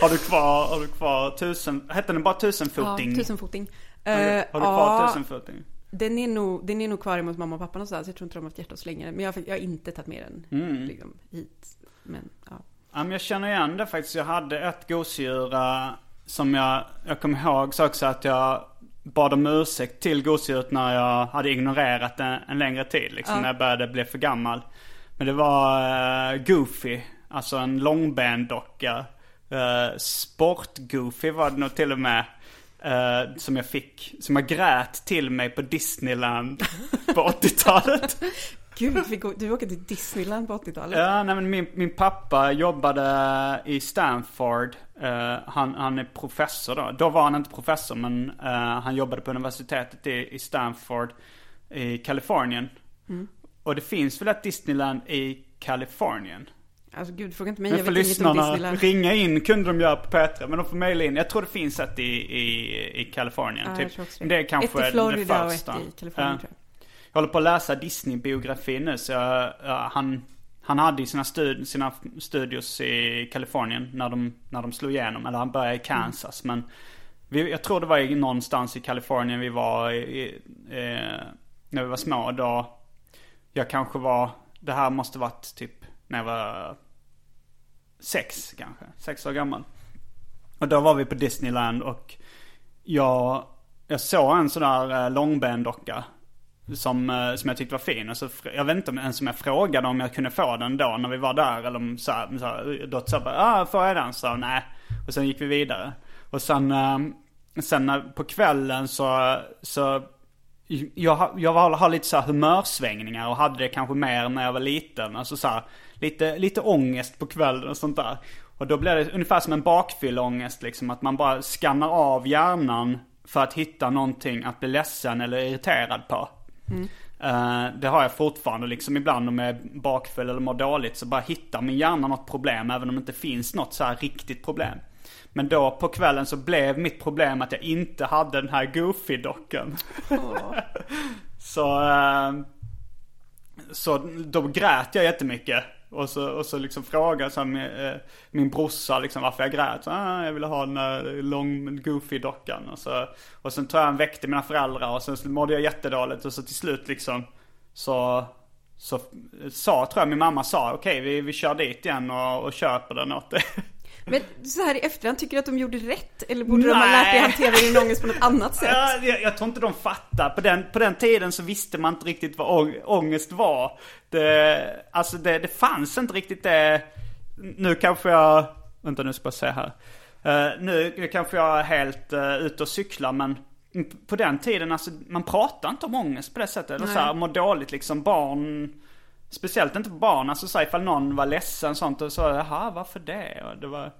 Har du kvar, har du kvar tusen... Hette den bara Ja, tusenfoting? tusenfoting. Har du, Eh, har du kvar ja, tusenfoting? Den är, nog, den är nog kvar hos mamma och pappa någonstans. Jag tror inte de har haft hjärta så länge. Men jag, har- jag har inte tagit med den Mm. liksom, hit. Men ja. Ja, men jag känner igen det faktiskt. Jag hade ett gosedjur eh, som jag, jag kommer ihåg så också att jag bad om ursäkt till gosedjuret när jag hade ignorerat det en längre tid. Liksom när jag började bli för gammal. Men det var eh, Goofy, alltså en långben-docka. Uh, Sport-Goofy var det nog till och med. eh, som jag fick, som jag grät till mig på Disneyland på 80-talet. Gud, vi går, du åker till Disneyland på 80-talet. Ja, nej, men min, min pappa jobbade i Stanford. Eh, han, han är professor då. Då var han inte professor, men eh, han jobbade på universitetet i, i Stanford i Kalifornien. Och det finns väl ett Disneyland i Kalifornien? Alltså gud, fråga inte mig, Men jag vet inget om lyssnarna, Disneyland. ringa in kunde de göra på Petra, men de får mejla in. Jag tror det finns ett i, i, i Kalifornien. Ja, typ. det är kanske ett i Florida och första. ett i Kalifornien Ja. tror jag. Jag håller på att läsa Disney-biografin nu så jag, ja, han, han hade ju sina, stud, sina studios i Kalifornien när de, när de slog igenom. Eller han började i Kansas. Men vi, jag tror det var i, någonstans i Kalifornien vi var i, i, eh, när vi var små. Då jag kanske var, det här måste varit typ när jag var sex kanske. Sex år gammal. Och då var vi på Disneyland och jag, jag såg en sån där eh, långben-docka. Som, eh, som jag tyckte var fin. Och så, jag vet inte ens om jag frågade om jag kunde få den då när vi var där. Eller om så här, så här, då sa jag bara, ah, får jag den? Så nej. Och sen gick vi vidare. Och sen, eh, sen eh, på kvällen så, så jag, jag har, har lite så här humörsvängningar och hade det kanske mer när jag var liten. Alltså så här, lite, lite ångest på kvällen och sånt där. Och då blir det ungefär som en bakfylleångest liksom. Att man bara skannar av hjärnan för att hitta någonting att bli ledsen eller irriterad på. Eh, det har jag fortfarande liksom ibland om jag är bakfull eller mår dåligt så bara hittar min hjärna något problem även om det inte finns något så här riktigt problem. Men då på kvällen så blev mitt problem att jag inte hade den här Goofy-dockan. så, eh, så då grät jag jättemycket. Och så, och så liksom frågade så här, min, eh, min brorsa liksom varför jag grät. Så, ah, jag ville ha den där lång Goofy-dockan. Och, så, och sen tror jag han väckte mina föräldrar och sen så mådde jag jättedåligt. Och så till slut liksom så, så sa, tror jag min mamma sa, okej vi, vi kör dit igen och, och köper den åt dig. Men så här i efterhand, tycker du att de gjorde rätt? Eller borde de ha lärt dig Nej. hantera din ångest på något annat sätt? Ja, jag, jag tror inte de fattar. På den, på den tiden så visste man inte riktigt vad ång, ångest var. Det, alltså det, det fanns inte riktigt det. Nu kanske jag... Vänta nu ska jag se här. Eh, nu kanske jag är helt uh, ute och cyklar men på den tiden, alltså man pratar inte om ångest på det sättet. Eller Nej. så här, må dåligt liksom. Barn Speciellt inte på barn, alltså så ifall någon var ledsen sånt och så, jaha varför det? Och det, var,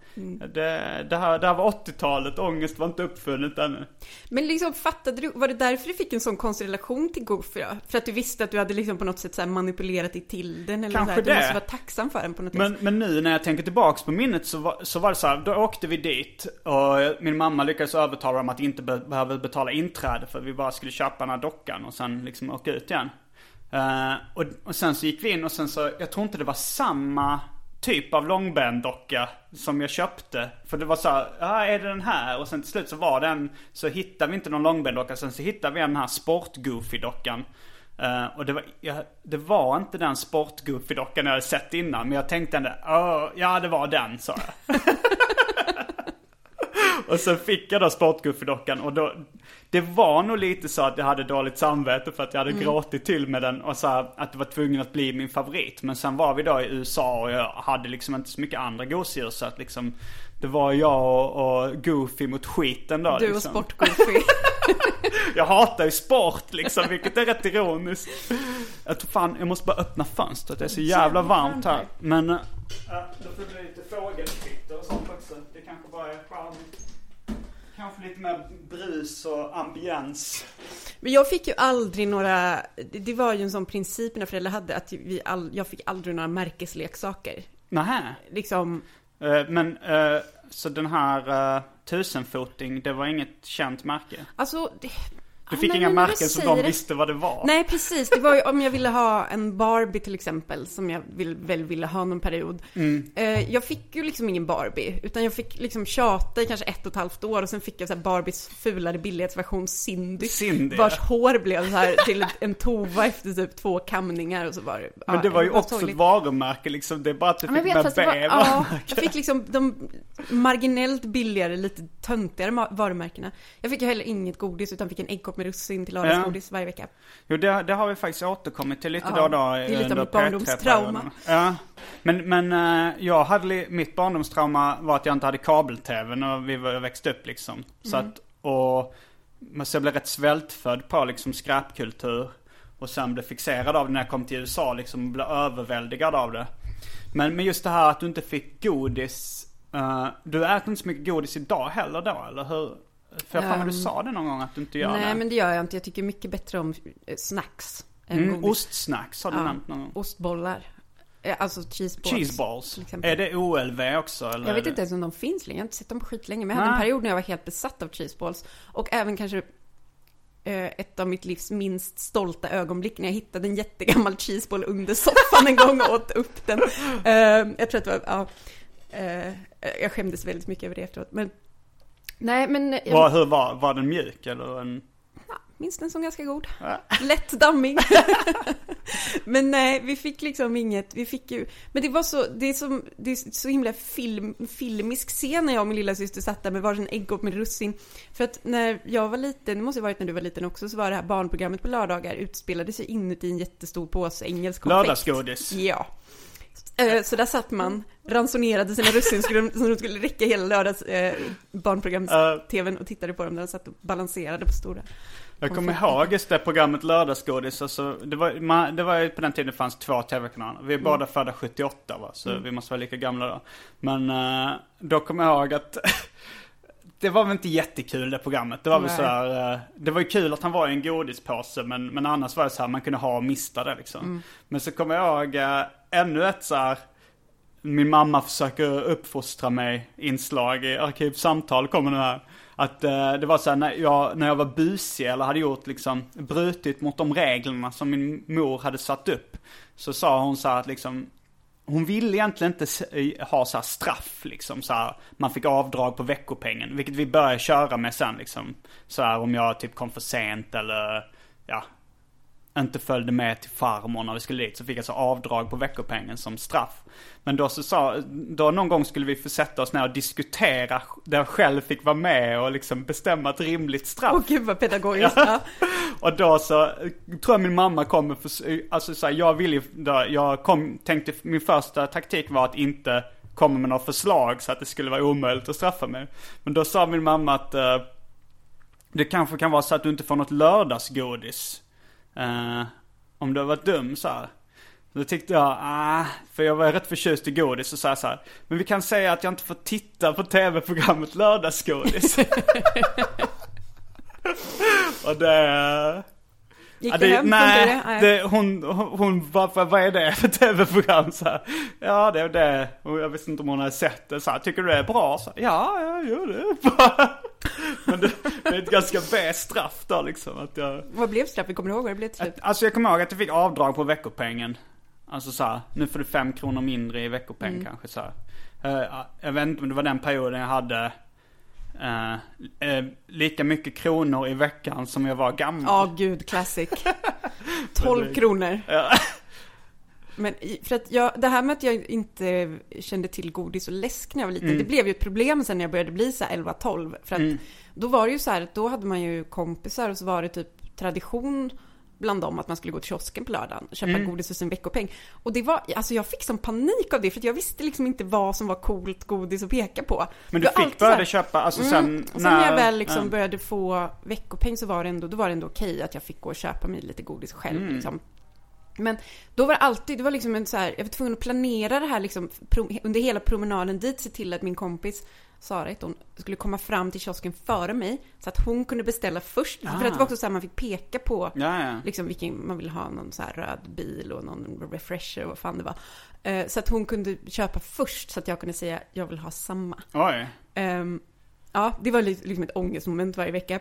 det, det, här, det här var 80-talet, ångest var inte uppfunnet ännu. Men liksom fattade du, var det därför du fick en sån konstig relation till Goofy då? För att du visste att du hade liksom på något sätt så manipulerat dig till den eller Kanske så här, du det. måste vara tacksam för den på något Men, vis. men nu när jag tänker tillbaks på minnet så var, så var det så här, då åkte vi dit och min mamma lyckades övertala dem att inte be, behöva betala inträde för vi bara skulle köpa den här dockan och sen liksom åka ut igen. Eh, och, och sen så gick vi in och sen så, jag tror inte det var samma typ av långbendocka som jag köpte. För det var så ja är det den här? Och sen till slut så var den, så hittade vi inte någon långbendocka. Sen så hittade vi den här sportgoofy-dockan. Uh, och det var, ja, det var inte den sportgoofy-dockan jag hade sett innan. Men jag tänkte ändå, ja det var den sa jag. och sen fick jag då sport-goofy-dockan och då, det var nog lite så att jag hade dåligt samvete för att jag hade gråtit till med den och så här, att det var tvungen att bli min favorit. Men sen var vi då i USA och jag hade liksom inte så mycket andra gosedjur så att liksom det var jag och, och Goofy mot skiten då Du och liksom. Sport-Goofy. Jag hatar ju sport liksom, vilket är rätt ironiskt. Jag tror fan, jag måste bara öppna fönstret. Det är så jävla varmt här. Men... äh, då får det bli lite fågelkvitter och sånt också. Det kanske bara är charmigt. Kanske lite mer brus och ambiens. Men jag fick ju aldrig några, det var ju en sån princip mina föräldrar hade, att vi all, jag fick aldrig några märkesleksaker. Nähä. Liksom, Eh, Men, eh, så den här uh, tusenfoting, det var inget känt märke? alltså... Du Ja, fick inga märken som de det- visste vad det var? Nej, precis. Det var ju om jag ville ha en Barbie till exempel, som jag vill, väl ville ha någon period. Mm. Eh, jag fick ju liksom ingen Barbie, utan jag fick liksom tjata i kanske ett och ett halvt år och sen fick jag så Barbies fulare billighetsversion Cindy. Cindy, Vars ja. hår blev så här till en tova efter typ två kamningar och så var det... Men ja, det var ju också ett varumärke liksom. Det är bara att du Ja, fick vet, med var, B ja, jag fick liksom de marginellt billigare, lite töntigare varumärkena. Jag fick ju heller inget godis utan fick en äggkopp med russin till lördagsgodis varje vecka. Jo, det, det har vi faktiskt återkommit till lite Ja, då och då. det är lite av under mitt barndomstrauma. P3-perioden. Ja. Men, men eh, jag hade, mitt barndomstrauma var att jag inte hade kabel-tv när vi växte upp liksom. Så Mm. att Och men så jag blev rätt svältfödd på liksom skräpkultur. Och sen blev fixerad av det när jag kom till USA liksom. och Blev överväldigad av det. Men, men just det här att du inte fick godis. eh, du äter inte så mycket godis idag heller då, eller hur? För jag um, du sa det någon gång att du inte gör nej, det. Nej men det gör jag inte. Jag tycker mycket bättre om eh, snacks. Mm, ostsnacks har du Ja, nämnt någon gång. Ostbollar. Eh, Alltså cheese balls. Cheese balls. till exempel. Är det OLV också eller? Jag vet inte ens om de finns längre. Jag har inte sett dem på skitlänge. Men jag hade Nej. en period när jag var helt besatt av cheeseballs. Och även kanske eh, ett av mitt livs minst stolta ögonblick när jag hittade en jättegammal cheeseball under soffan en gång och åt upp den. Eh, jag tror att det var, ja. Jag skämdes väldigt mycket över det efteråt. Men nej, men jag Var, hur var, var den mjuk eller en? minns den som ganska god. Lätt dammig. men nej, vi fick liksom inget, vi fick ju, men det var så, det är, som, det är så himla film, filmisk scen när jag och min lilla syster satt där med varsin äggop med russin. För att när jag var liten, det måste ha varit när du var liten också, så var det här barnprogrammet på lördagar utspelade sig inuti en jättestor påse engelsk konfekt. Lördagsgodis. Ja. Eh, Så där satt man, ransonerade sina russin så så de skulle räcka hela lördags eh, barnprograms-tvn och tittade på dem när de satt och balanserade på stora. Jag kommer ihåg just det programmet Lördagsgodis. Alltså, det, var, man, det var ju på den tiden det fanns två tv-kanaler. Vi är båda födda 78 va, så vi måste vara lika gamla då. Men eh, då kommer jag ihåg att det var väl inte jättekul det programmet. Det var väl Nej. sådär, uh, det var ju kul att han var i en godispåse men, men annars var det så här man kunde ha och mista det liksom. Men så kommer jag ihåg eh, ännu ett så här min mamma försöker uppfostra mig inslag i Arkivsamtal kommer nu här. Att eh, det var så här när jag, när jag var busig eller hade gjort liksom, brutit mot de reglerna som min mor hade satt upp. Så sa hon så här att liksom, hon ville egentligen inte eh, ha så här straff liksom så här, Man fick avdrag på veckopengen, vilket vi började köra med sen liksom. Så här om jag typ kom för sent eller, ja, inte följde med till farmor när vi skulle dit så fick jag så avdrag på veckopengen som straff. Men då så sa, då någon gång skulle vi få sätta oss ner och diskutera där jag själv fick vara med och liksom bestämma ett rimligt straff. Åh gud vad pedagogiskt. Ja. Och då så tror jag min mamma kommer för, alltså så här, jag ville ju, då, jag kom, tänkte, min första taktik var att inte komma med några förslag så att det skulle vara omöjligt att straffa mig. Men då sa min mamma att eh, det kanske kan vara så att du inte får något lördagsgodis. Eh, om du har varit dum så här. Då tyckte jag, ah, för jag var rätt förtjust i godis så sa så här, men vi kan säga att jag inte får titta på tv-programmet Lördagsgodis. Och det... Gick Ja, det, hem? nej, det? Nej. det, hon, hon, hon varför, vad är det för tv-program? Så här, ja, det är det. Och jag visste inte om hon hade sett det. Så här, Tycker du det är bra? Så, här, ja, ja, jo, det är bra. Men det, det är ett ganska B-straff då liksom. Att jag, Vad blev straffet? Kommer du ihåg vad det blev till slut? alltså jag kommer ihåg att jag fick avdrag på veckopengen. Alltså så här, nu får du fem kronor mindre i veckopeng Mm. kanske så. Eh, jag vet inte om det var den perioden jag hade eh, eh, lika mycket kronor i veckan som jag var gammal. Ja, gud, classic. 12 kronor. Men för att jag, det här med att jag inte kände till godis och läsk när jag var liten, Mm. det blev ju ett problem sen när jag började bli så här 11-12. För att Mm. då var det ju så här att då hade man ju kompisar och så var det typ tradition bland dem att man skulle gå till kiosken på lördagen och köpa Mm. godis för sin veckopeng. Och det var, alltså jag fick sån panik av det för jag visste liksom inte vad som var coolt godis att peka på. Men du var fick börja köpa, alltså sen Mm. Sen när jag väl liksom ja. började få veckopeng så var det ändå, då var det ändå okej att jag fick gå och köpa mig lite godis själv Mm. liksom. Men då var det alltid, det var liksom en så här, jag var tvungen att planera det här liksom under hela promenaden dit, se till att min kompis Sara hon, skulle komma fram till kiosken före mig så att hon kunde beställa först. För att det var också så här man fick peka på Ja, ja. liksom vilken, man ville ha någon så här röd bil och någon refresher och vad fan det var. Eh, Så att hon kunde köpa först så att jag kunde säga jag vill ha samma. Ehm, ja, det var li- liksom ett ångestmoment varje vecka.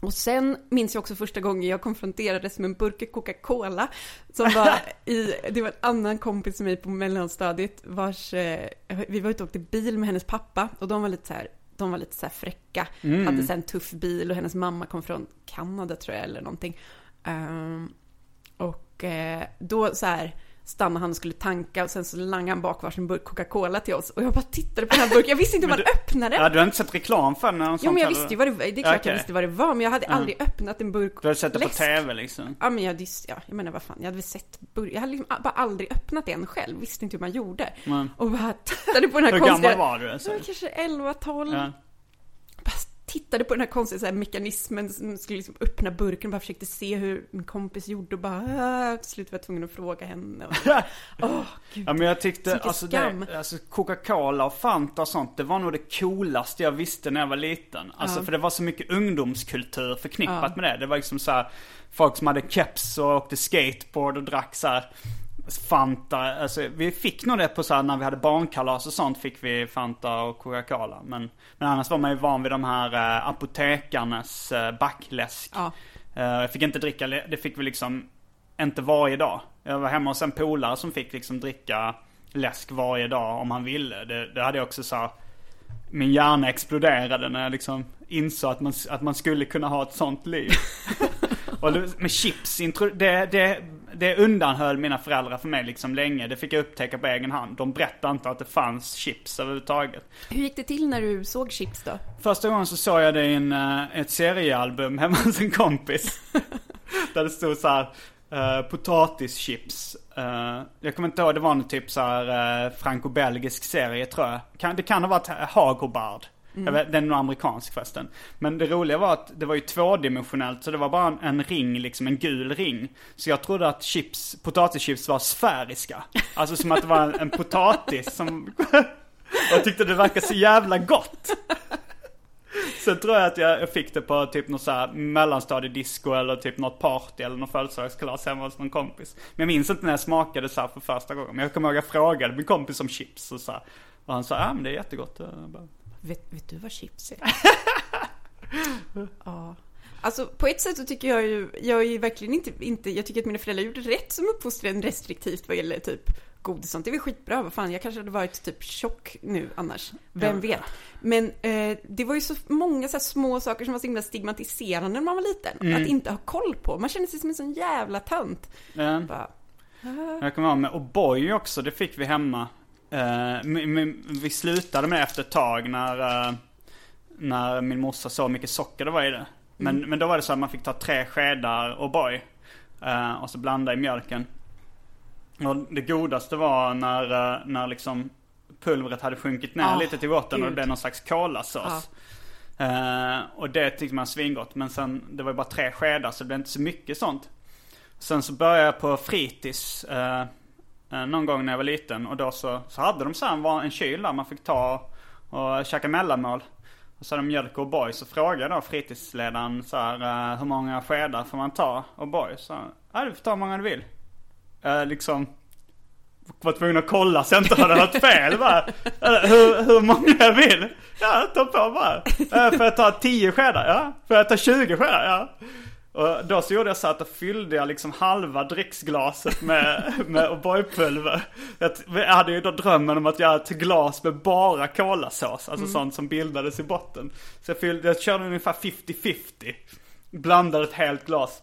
Och sen minns jag också första gången jag konfronterades med en burk Coca-Cola som var i, det var en annan kompis till mig på mellanstadiet vars, eh, vi var ute och åkte bil med hennes pappa och de var lite så här, de var lite så fräcka, hade så här en tuff bil och hennes mamma kom från Kanada tror jag eller någonting. Ehm, och eh, då så här stannade han och skulle tanka och sen så langade han bak varsin burk Coca-Cola till oss och jag bara tittade på den här burken, jag visste inte hur man du- öppnade. Ja, du har inte sett reklam för den? Jo men jag visste ju vad det var, det är klart Okej. jag visste vad det var men jag hade aldrig öppnat en burk Du har sett det på tv liksom? Ja men jag hade, ja, jag menar vad fan, jag hade väl sett burk, jag hade liksom bara aldrig öppnat en själv, visste inte hur man gjorde. Men, Och bara tittade på den här hur konstiga... gammal var du? Alltså? Kanske 11, 12. Ja. Tittade på den här konstiga så här, mekanismen som skulle liksom öppna burken och bara försökte se hur min kompis gjorde och bara "Ah", till slut var jag tvungen att fråga henne. Och, Åh, gud. Ja men jag tyckte alltså, skam. det, alltså Coca-Cola och Fanta och sånt Det var nog det coolaste jag visste när jag var liten Alltså Ja. för det var så mycket ungdomskultur förknippat Ja. med det Det var liksom så här Folk som hade keps och åkte skateboard och drack så här Fanta, alltså vi fick nog det på så här när vi hade barnkalas och sånt fick vi Fanta och Coca-Cola men, men annars var man ju van vid de här eh, apotekarnas eh, backläsk Ja. Eh, Jag fick inte dricka, det fick vi liksom inte varje dag. Jag var hemma hos en polare som fick liksom dricka läsk varje dag om han ville. Det, det hade jag också så här, Min hjärna exploderade när jag liksom insåg att man, att man skulle kunna ha ett sånt liv. Och med chips, det, det, det undanhöll mina föräldrar för mig liksom länge. Det fick jag upptäcka på egen hand. De berättade inte att det fanns chips överhuvudtaget. Hur gick det till när du såg chips då? Första gången så såg jag det i en, eh, ett seriealbum hemma hos en kompis. Där det stod så här eh, potatischips. Eh, jag kommer inte ihåg, det var en typ så här uh, franco-belgisk serie tror jag. Kan, det kan ha varit Hagobard. Mm. vet, den är nog amerikansk förresten. Men det roliga var att det var ju tvådimensionellt så det var bara en, en ring, liksom en gul ring. Så jag trodde att chips, potatischips var sfäriska. Alltså som att det var en, en potatis som... jag tyckte det verkade så jävla gott. Sen tror jag att jag, fick det på typ något såhär mellanstadiedisco eller typ något party eller något födelsedagskalas hemma hos någon kompis. Men jag minns inte när jag smakade såhär för första gången. Men jag kommer ihåg att jag frågade min kompis om chips och så här. Och han sa, ja men det är jättegott. Jag bara, Vet, vet du vad chips är? ja. Alltså på ett sätt så tycker jag ju, jag är ju verkligen inte, inte, jag tycker att mina föräldrar gjorde rätt som uppfostrade en restriktivt vad gäller typ godis sånt. Det är väl skitbra, vad fan, jag kanske hade varit typ tjock nu annars. Vem vet? Men eh, det var ju så många så här små saker som var så himla stigmatiserande när man var liten. Att inte ha koll på. Man kände sig som en sån jävla tönt. ja. Bara, Jag kommer ihåg med O'boy också, det fick vi hemma. Eh, vi slutade med det efter ett tag när, eh, när min morsa så mycket socker det var i det. Men, men då var det så att man fick ta tre skedar O'boy. eh, och så blanda i mjölken. Och det godaste var när, eh, när liksom pulvret hade sjunkit ner Ah, lite till botten och det blev någon slags kolasås. Eh, och det tyckte man svingott. Men sen, det var ju bara tre skedar så det blev inte så mycket sånt. Sen så började jag på fritids Eh, någon gång när jag var liten och då så, så hade de så här en, kyl där man fick ta och käka mellanmål. Och så hade de mjölk och O'boy så frågade jag då fritidsledaren så här, eh, hur många skedar får man ta O'boy? Så han, ja du får ta hur många du vill. Eh, liksom var tvungen att kolla så jag inte hade hört fel bara. Eh, hur, hur många jag vill? Ja, ta på bara. Får jag ta 10 skedar? Ja. Får jag ta 20 skedar? Ja. Och då så gjorde jag så att då fyllde jag liksom halva dricksglaset med, med O'boy-pulver. Jag, hade ju då drömmen om att göra ett glas med bara kolasås. Alltså sånt som bildades i botten. Så jag, fyllde, jag körde ungefär 50-50. Blandade ett helt glas.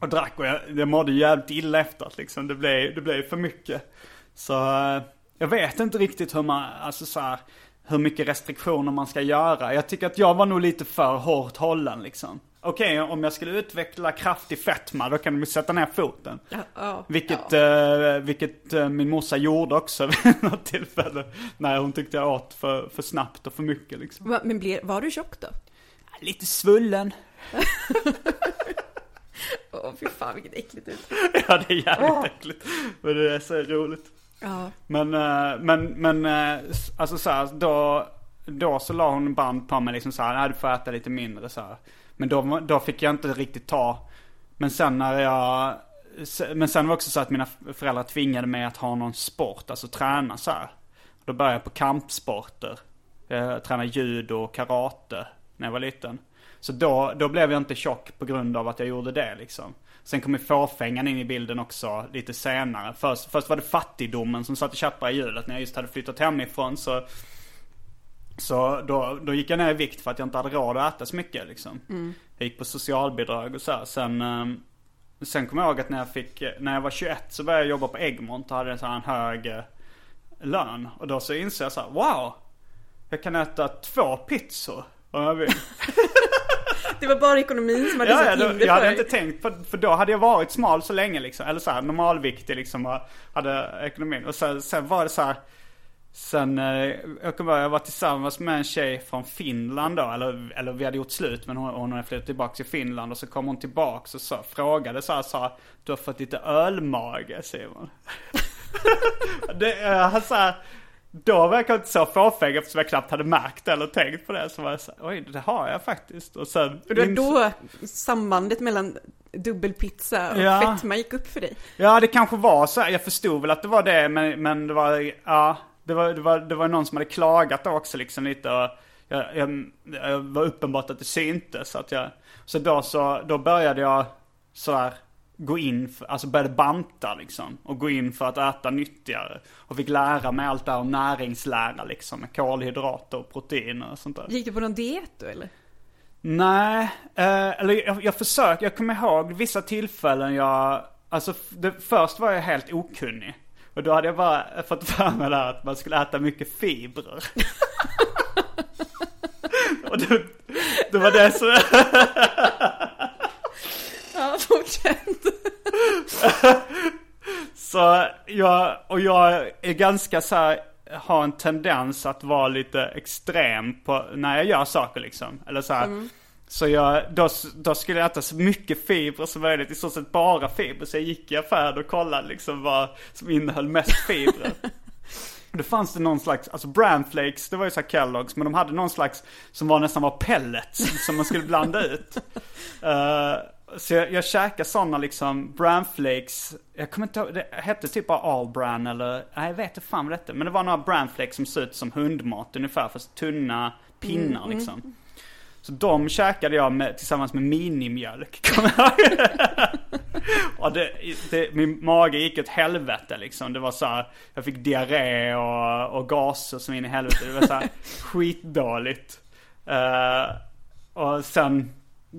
Och drack och jag, jag mådde jävligt illa efteråt liksom. Det blev, det blev för mycket. Så eh, jag vet inte riktigt hur man, alltså så här, hur mycket restriktioner man ska göra. Jag tycker att jag var nog lite för hårt hållen liksom. Okej, om jag skulle utveckla kraftig fetma då kan de ju sätta ner foten. ja, Vilket, eh, vilket eh, min morsa gjorde också vid något tillfälle. När hon tyckte jag åt för, för snabbt och för mycket liksom. Men blev, var du tjock då? Lite svullen. Åh fy fan vilket äckligt ut. ja, det är jävligt äckligt. Men det är så roligt. Ja. Men, eh, men, men alltså så här, då, då så la hon band på mig liksom så här, nej du får äta lite mindre så här. Men då, då fick jag inte riktigt ta, men sen när jag, men sen var det också så att mina föräldrar tvingade mig att ha någon sport, alltså träna så här. Då började jag på kampsporter. Eh, jag tränade judo och karate när jag var liten. Så då, då blev jag inte tjock på grund av att jag gjorde det liksom. Sen kom ju fåfängan in i bilden också lite senare. Först, först var det fattigdomen som satte käppar i hjulet när jag just hade flyttat hemifrån. Så, så då, då gick jag ner i vikt för att jag inte hade råd att äta så mycket liksom. Jag gick på socialbidrag och så här. Sen, ehm, sen kom jag ihåg att när jag fick, när jag var 21 så började jag jobba på Egmont och hade en sån här hög eh, lön. Och då så insåg jag så här, wow! Jag kan äta två pizzor om jag vill. Det var bara ekonomin som hade Ja, satt hinder jag hade för inte tänkt på, för då hade jag varit smal så länge liksom. Eller så här normalviktig liksom och hade ekonomin. Och sen, sen var det så här. Sen, eh, jag kommer ihåg, jag var tillsammans med en tjej från Finland då, eller, eller vi hade gjort slut men hon, hon hade flyttat tillbaka till Finland och så kom hon tillbaka och så, frågade så här, sa du har fått lite ölmage Simon. det, eh, han sa, då var jag kanske inte så fåfäng eftersom jag knappt hade märkt eller tänkt på det. Så var jag så här, oj det har jag faktiskt. Och sen... Och det då sambandet mellan dubbelpizza och Ja. fetma gick upp för dig. Ja det kanske var så här. jag förstod väl att det var det men, men det var, ja. Det var, det, var, det var någon som hade klagat också liksom lite och jag, jag, jag var uppenbart att det syntes att jag, så då så, då började jag så här gå in, för, alltså började banta liksom. Och gå in för att äta nyttigare. Och fick lära mig allt det här om näringslära liksom. Med kolhydrater och proteiner och sånt där. Gick du på någon diet då eller? Nej, eh, eller jag, jag försöker, jag kommer ihåg vissa tillfällen jag, alltså det, först var jag helt okunnig. Och då hade jag bara fått för mig där att man skulle äta mycket fibrer. och det, det var det som, Ja, fortsätt. så jag, och jag är ganska så här, har en tendens att vara lite extrem på, när jag gör saker liksom. Eller så här. Så jag, då, då skulle jag äta så mycket fibrer som möjligt, i stort sett bara fibrer. Så jag gick i affären och kollade liksom vad som innehöll mest fibrer. Då fanns det någon slags, alltså bramflakes, det var ju så här Kellogg's, men de hade någon slags som var nästan var pellets som man skulle blanda ut. Eh, så jag, jag käkade sådana liksom bramflakes, jag kommer inte ihåg, det hette typ bara all bran eller, nej jag vet inte fan vad det hette. Men det var några bramflakes som såg ut som hundmat ungefär, fast tunna pinnar liksom. Så de käkade jag med, tillsammans med minimjölk. och det, det, min mage gick åt helvete liksom. Det var så här, jag fick diarré och, och gaser som in i helvete. Det var så här skitdåligt. Eh, och sen,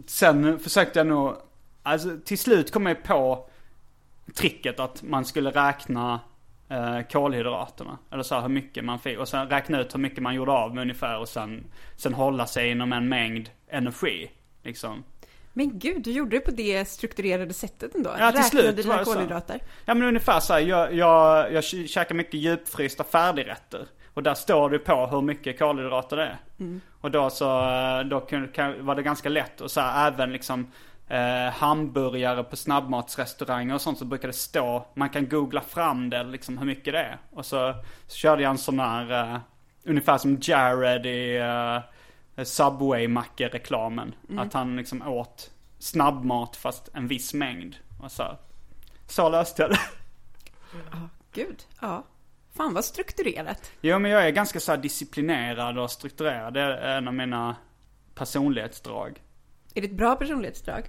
sen försökte jag nog, alltså till slut kom jag på tricket att man skulle räkna eh, kolhydraterna. Eller så här, hur mycket man fick. Och sen räkna ut hur mycket man gjorde av med ungefär. Och sen, sen hålla sig inom en mängd energi. Liksom. Men gud, du gjorde det på det strukturerade sättet ändå? Ja, till Räknade slut dina det så. kolhydrater? Ja men ungefär så här, jag, jag, jag käkar mycket djupfrysta färdigrätter. Och där står det på hur mycket kolhydrater det är. Och då så, då kun, kan, var det ganska lätt. Och så här, även liksom eh, hamburgare på snabbmatsrestauranger och sånt så brukar det stå, man kan googla fram det liksom hur mycket det är. Och så, så körde jag en sån här, eh, ungefär som Jared i eh, Subway-macke-reklamen. Att han liksom åt snabbmat fast en viss mängd. Och så, så löste jag det. Gud, ja. Fan vad strukturerat. Jo men jag är ganska så här disciplinerad och strukturerad. Det är en av mina personlighetsdrag. Är det ett bra personlighetsdrag?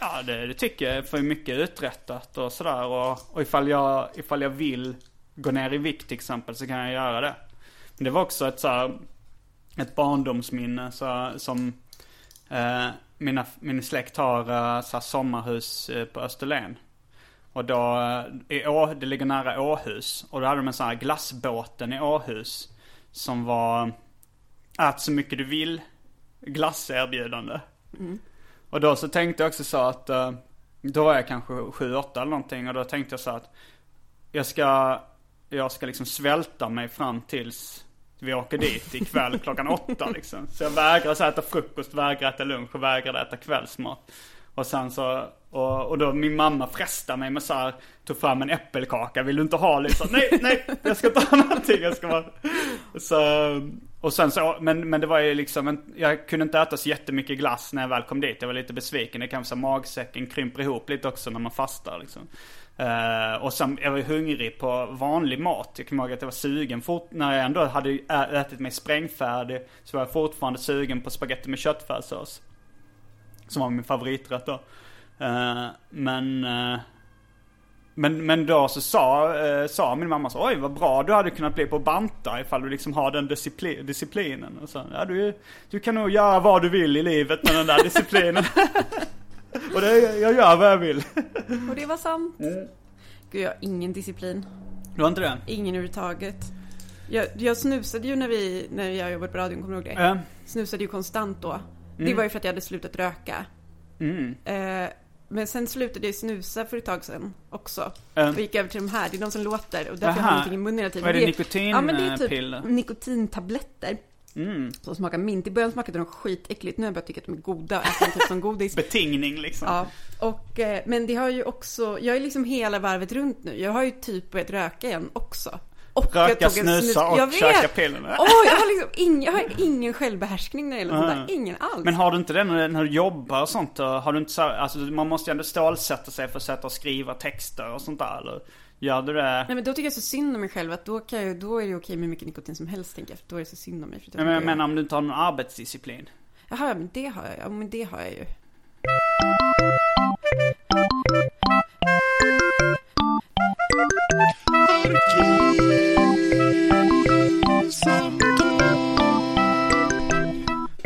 Ja det, det tycker jag. För mycket uträttat och sådär. Och, och ifall, jag, ifall jag vill gå ner i vikt till exempel så kan jag göra det. Men det var också ett så här, ett barndomsminne så, som eh, mina, min släkt har eh, så här, sommarhus eh, på Österlen. Och då, eh, i Å, det ligger nära Åhus. Och då hade de en sån här glassbåten i Åhus. Som var ät så mycket du vill glasserbjudande. Och då så tänkte jag också så att, eh, då var jag kanske 7-8 eller någonting. Och då tänkte jag så att jag ska, jag ska liksom svälta mig fram tills vi åker dit ikväll klockan åtta liksom. Så jag vägrar så äta frukost, vägrar äta lunch och vägrar äta kvällsmat. Och sen så, och, och då min mamma frestade mig med så här, tog fram en äppelkaka, vill du inte ha liksom? Nej, nej, jag ska inte ha någonting, jag ska bara... Så, och sen så, men, men det var ju liksom, en, jag kunde inte äta så jättemycket glass när jag väl kom dit. Jag var lite besviken, det kanske så magsäcken krymper ihop lite också när man fastar liksom. Uh, och sen, jag var ju hungrig på vanlig mat. Jag kommer ihåg att jag var sugen fort, när jag ändå hade ätit mig sprängfärdig. Så var jag fortfarande sugen på spaghetti med köttfärssås. Som var min favoriträtt då. Uh, men, Uh, men, men då så sa, eh, sa min mamma så oj vad bra du hade kunnat bli på banta ifall du liksom har den discipli- disciplinen. Och så, ja, du, du kan nog göra vad du vill i livet med den där disciplinen. och det, jag gör vad jag vill. Och det var sant. Gud, jag har ingen disciplin. Du har inte det? Ingen överhuvudtaget. Jag, jag snusade ju när vi, när jag jobbade på radion, kommer du ihåg det? Ja. Snusade ju konstant då. Det var ju för att jag hade slutat röka. Mm. Eh, Men sen slutade jag snusa för ett tag sedan också. Mm. Och gick över till de här, det är de som låter och därför Aha. har jag någonting i munnen hela tiden. Vad är det, Ja men det är nikotinpiller? typ nikotintabletter. Mm. Som smakar mint. I början smakade de skitäckligt, nu har jag börjat tycka att de är goda och äter dem typ som godis. Betingning liksom. Ja, och, eh, men det har ju också, jag är liksom hela varvet runt nu. Jag har ju typ börjat röka igen också. Och jag Röka, snusa och jag käka pillerna. Åh, jag har liksom ing, jag har ingen självbehärskning när det gäller sånt där. Ingen alls. Men har du inte det när, när du jobbar och sånt? Har du inte så, alltså man måste ju ändå stålsätta sig för att sätta och skriva texter och sånt där eller? Gör du det? Nej men då tycker jag så synd om mig själv att då, kan jag, då är det okej med mycket nikotin som helst tänker jag. För då är det så synd om mig. För att Men jag menar om du inte har någon arbetsdisciplin. Jaha, ja, men det har jag. Ja, men det har jag ju.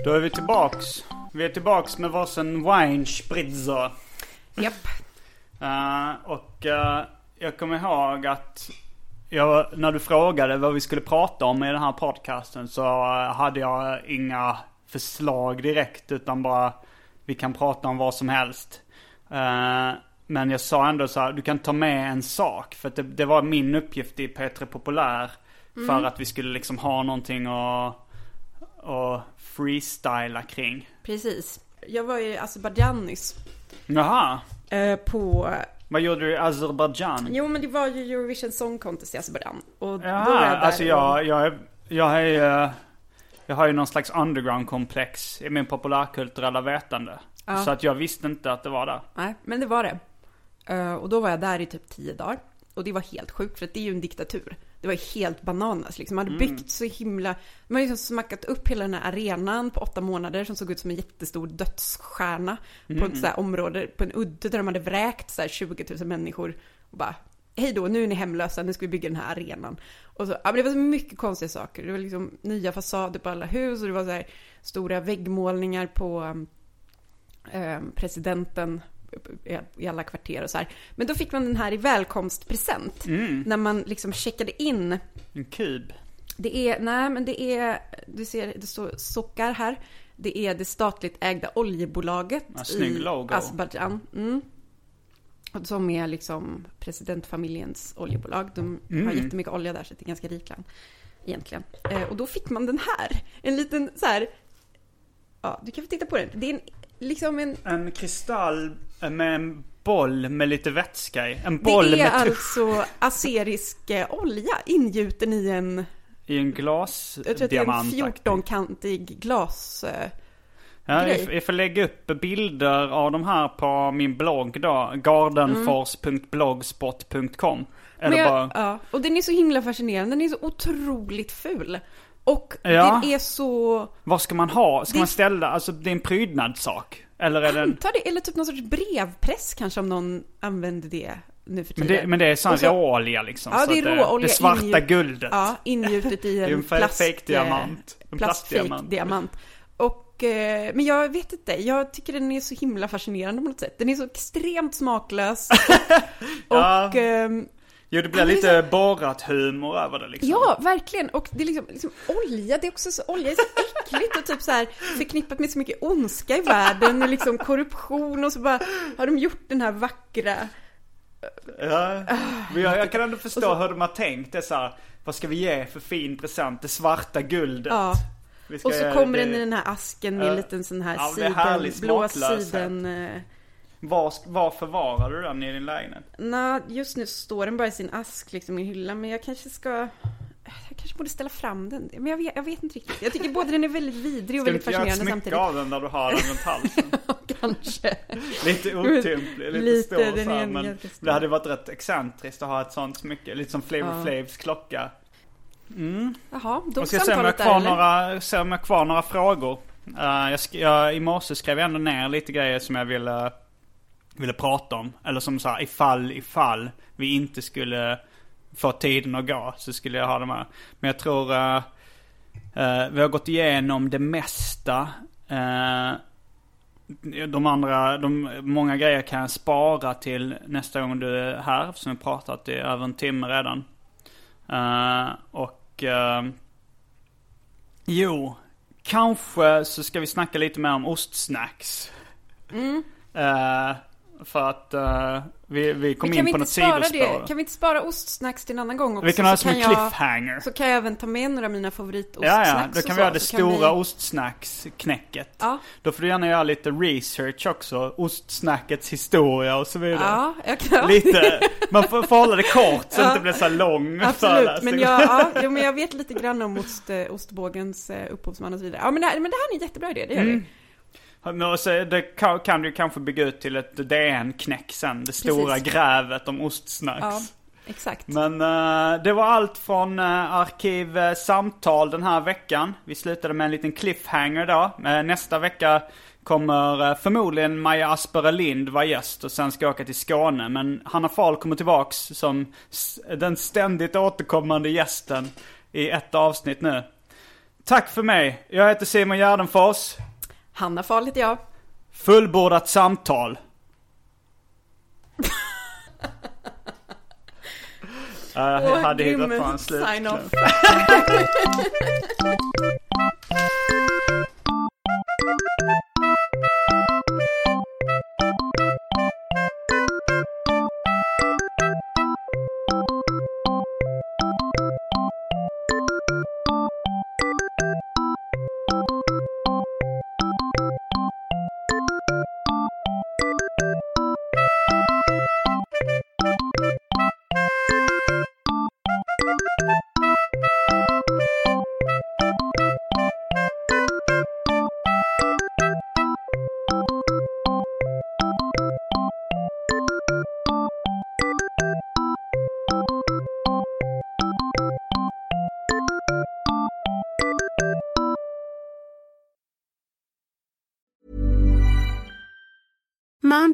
Då är vi tillbaks. Vi är tillbaks med varsin wine spritzer. Japp. Eh, och eh, jag kommer ihåg att jag, när du frågade vad vi skulle prata om i den här podcasten så eh, hade jag inga förslag direkt utan bara vi kan prata om vad som helst. Eh, men jag sa ändå så här, du kan ta med en sak. För att det, det var min uppgift i P3 Populär. För att vi skulle liksom ha någonting att, att freestyla kring. Precis. Jag var i Azerbajdzjan nyss. Jaha, Eh, på... vad gjorde du i Azerbajdzjan? Jo men det var ju Eurovision Song Contest i Azerbajdzjan. Och då var Jaha, jag där alltså jag, jag, är, jag är eh, Jag har ju någon slags underground-komplex i min populärkulturella vetande. Ja. Så att jag visste inte att det var där. Nej, men det var det. Eh, och då var jag där i typ tio dagar. Och det var helt sjukt för det är ju en diktatur. Det var helt bananas liksom. Man hade byggt så himla... Man hade liksom smackat upp hela den här arenan på åtta månader som såg ut som en jättestor dödsstjärna. På ett så här område, på en udde där de hade vräkt så här 20 000 människor. Och bara, hej då, nu är ni hemlösa, nu ska vi bygga den här arenan. Och så, ja, men det var så mycket konstiga saker. Det var liksom nya fasader på alla hus och det var så här stora väggmålningar på eh, presidenten i alla kvarter och så här. Men då fick man den här i välkomstpresent. När man liksom checkade in. En kub. Det är, nej men det är, du ser, det står Sockar här. Det är det statligt ägda oljebolaget Ja, i. Azerbajdzjan. Mm. Som är liksom presidentfamiljens oljebolag. De Mm. har jättemycket olja där så det är ganska rikt land. Egentligen. Eh, och då fick man den här. En liten så här. Ja, du kan få titta på den. Det är en, liksom en En kristall med en boll med lite vätska i. En boll det är med tusch alltså azerisk eh, olja ingjuten i en, i en jag tror att det är en glasdiamant. 14-kantig glas. eh, Ja, jag, får lägga upp bilder av de här på min blogg då. gardenfors.blogspot.com. Eller Men jag, bara... ja, och den är så himla fascinerande, den är så otroligt ful. Och Ja. den är så, Vad ska man ha? Ska Det- man ställa, alltså det är en prydnadssak? Eller är det en... antar det, eller typ någon sorts brevpress kanske om någon använder det nu för Men tiden. det, men det är sån Och så- råolja liksom? Ja, det är råolja Det svarta ingju- guldet. Ja, ingjutet i Det en en plast... En eh, plastdiamant. Och, eh, men jag vet inte, jag tycker den är så himla fascinerande på något sätt. Den är så extremt smaklös. och, Ja. ehm, Jo, det blir men lite är Borat-humor över det liksom. Ja, verkligen. Och det är liksom, liksom olja, det är också så, olja är så äckligt och typ så här förknippat med så mycket ondska i världen och liksom korruption och så bara har de gjort den här vackra Ja. Men jag, jag kan ändå förstå så- hur de har tänkt. Det så här, vad ska vi ge för fin present? Det svarta guldet. Ja. Och så kommer det- den i den här asken med Ja. en liten sån här Ja, siden, blå siden. Var, var förvarar du den i din lägenhet? Nej, just nu står den bara i sin ask liksom i hyllan, men jag kanske ska... Jag kanske borde ställa fram den. Men jag vet, jag vet inte riktigt. Jag tycker både den är väldigt vidrig och Ska du väldigt inte göra ett fascinerande smycke samtidigt. av den där du har den runt halsen? kanske. Lite otymplig, lite, Lite, stor den så är här, en men det hade varit rätt excentriskt att ha ett sånt smycke. Lite som Flavor Ja. Flavs klocka. Jaha, då Jag ska se om jag där kvar några, se om jag kvar några frågor. Eh, jag, jag, I morse skrev jag ändå ner lite grejer som jag ville, ville prata om. Eller som så här, ifall, ifall vi inte skulle få tiden att gå så skulle jag ha de här. Men jag tror eh, eh, vi har gått igenom det mesta. Eh, de andra, de, många grejer kan jag spara till nästa gång du är här. Som vi pratat i över en timme redan. Och jo, kanske så ska vi snacka lite mer om ostsnacks. Eh, För att eh, vi, vi kom Men in vi på något sidospår. det? Kan vi inte spara ostsnacks till en annan gång också? Vi kan ha det som en jag- cliffhanger. Så kan jag även ta med några av mina favoritostsnacks Ja, ja, då kan vi ha det stora vi- ostsnacksknäcket. Ja. Då får du gärna göra lite research också. Ostsnackets historia och så vidare. Ja, jag kan... Lite, man får, får hålla det kort så det Ja. inte blir så lång Absolut, men jag, ja, jo, men jag vet lite grann om ost, eh, ostbågens eh, upphovsman och så vidare. Ja, men det, här, men det här är en jättebra idé, det gör Mm. vi. Men och så det kan, kan du kanske bygga ut till ett DN-knäck sen. Det stora Precis. grävet om ostsnacks. Ja, exakt. Men eh, det var allt från uh, Arkiv eh, Samtal den här veckan. Vi slutade med en liten cliffhanger då. Eh, nästa vecka kommer förmodligen Maja Aspera Lind vara gäst och sen ska jag åka till Skåne. Men Hanna Fahl kommer tillbaks som den ständigt återkommande gästen i ett avsnitt nu. Tack för mig. Jag heter Simon Gärdenfors. Hanna heter jag. Fullbordat samtal. Uh, jag Åh, hade hittat på en slut.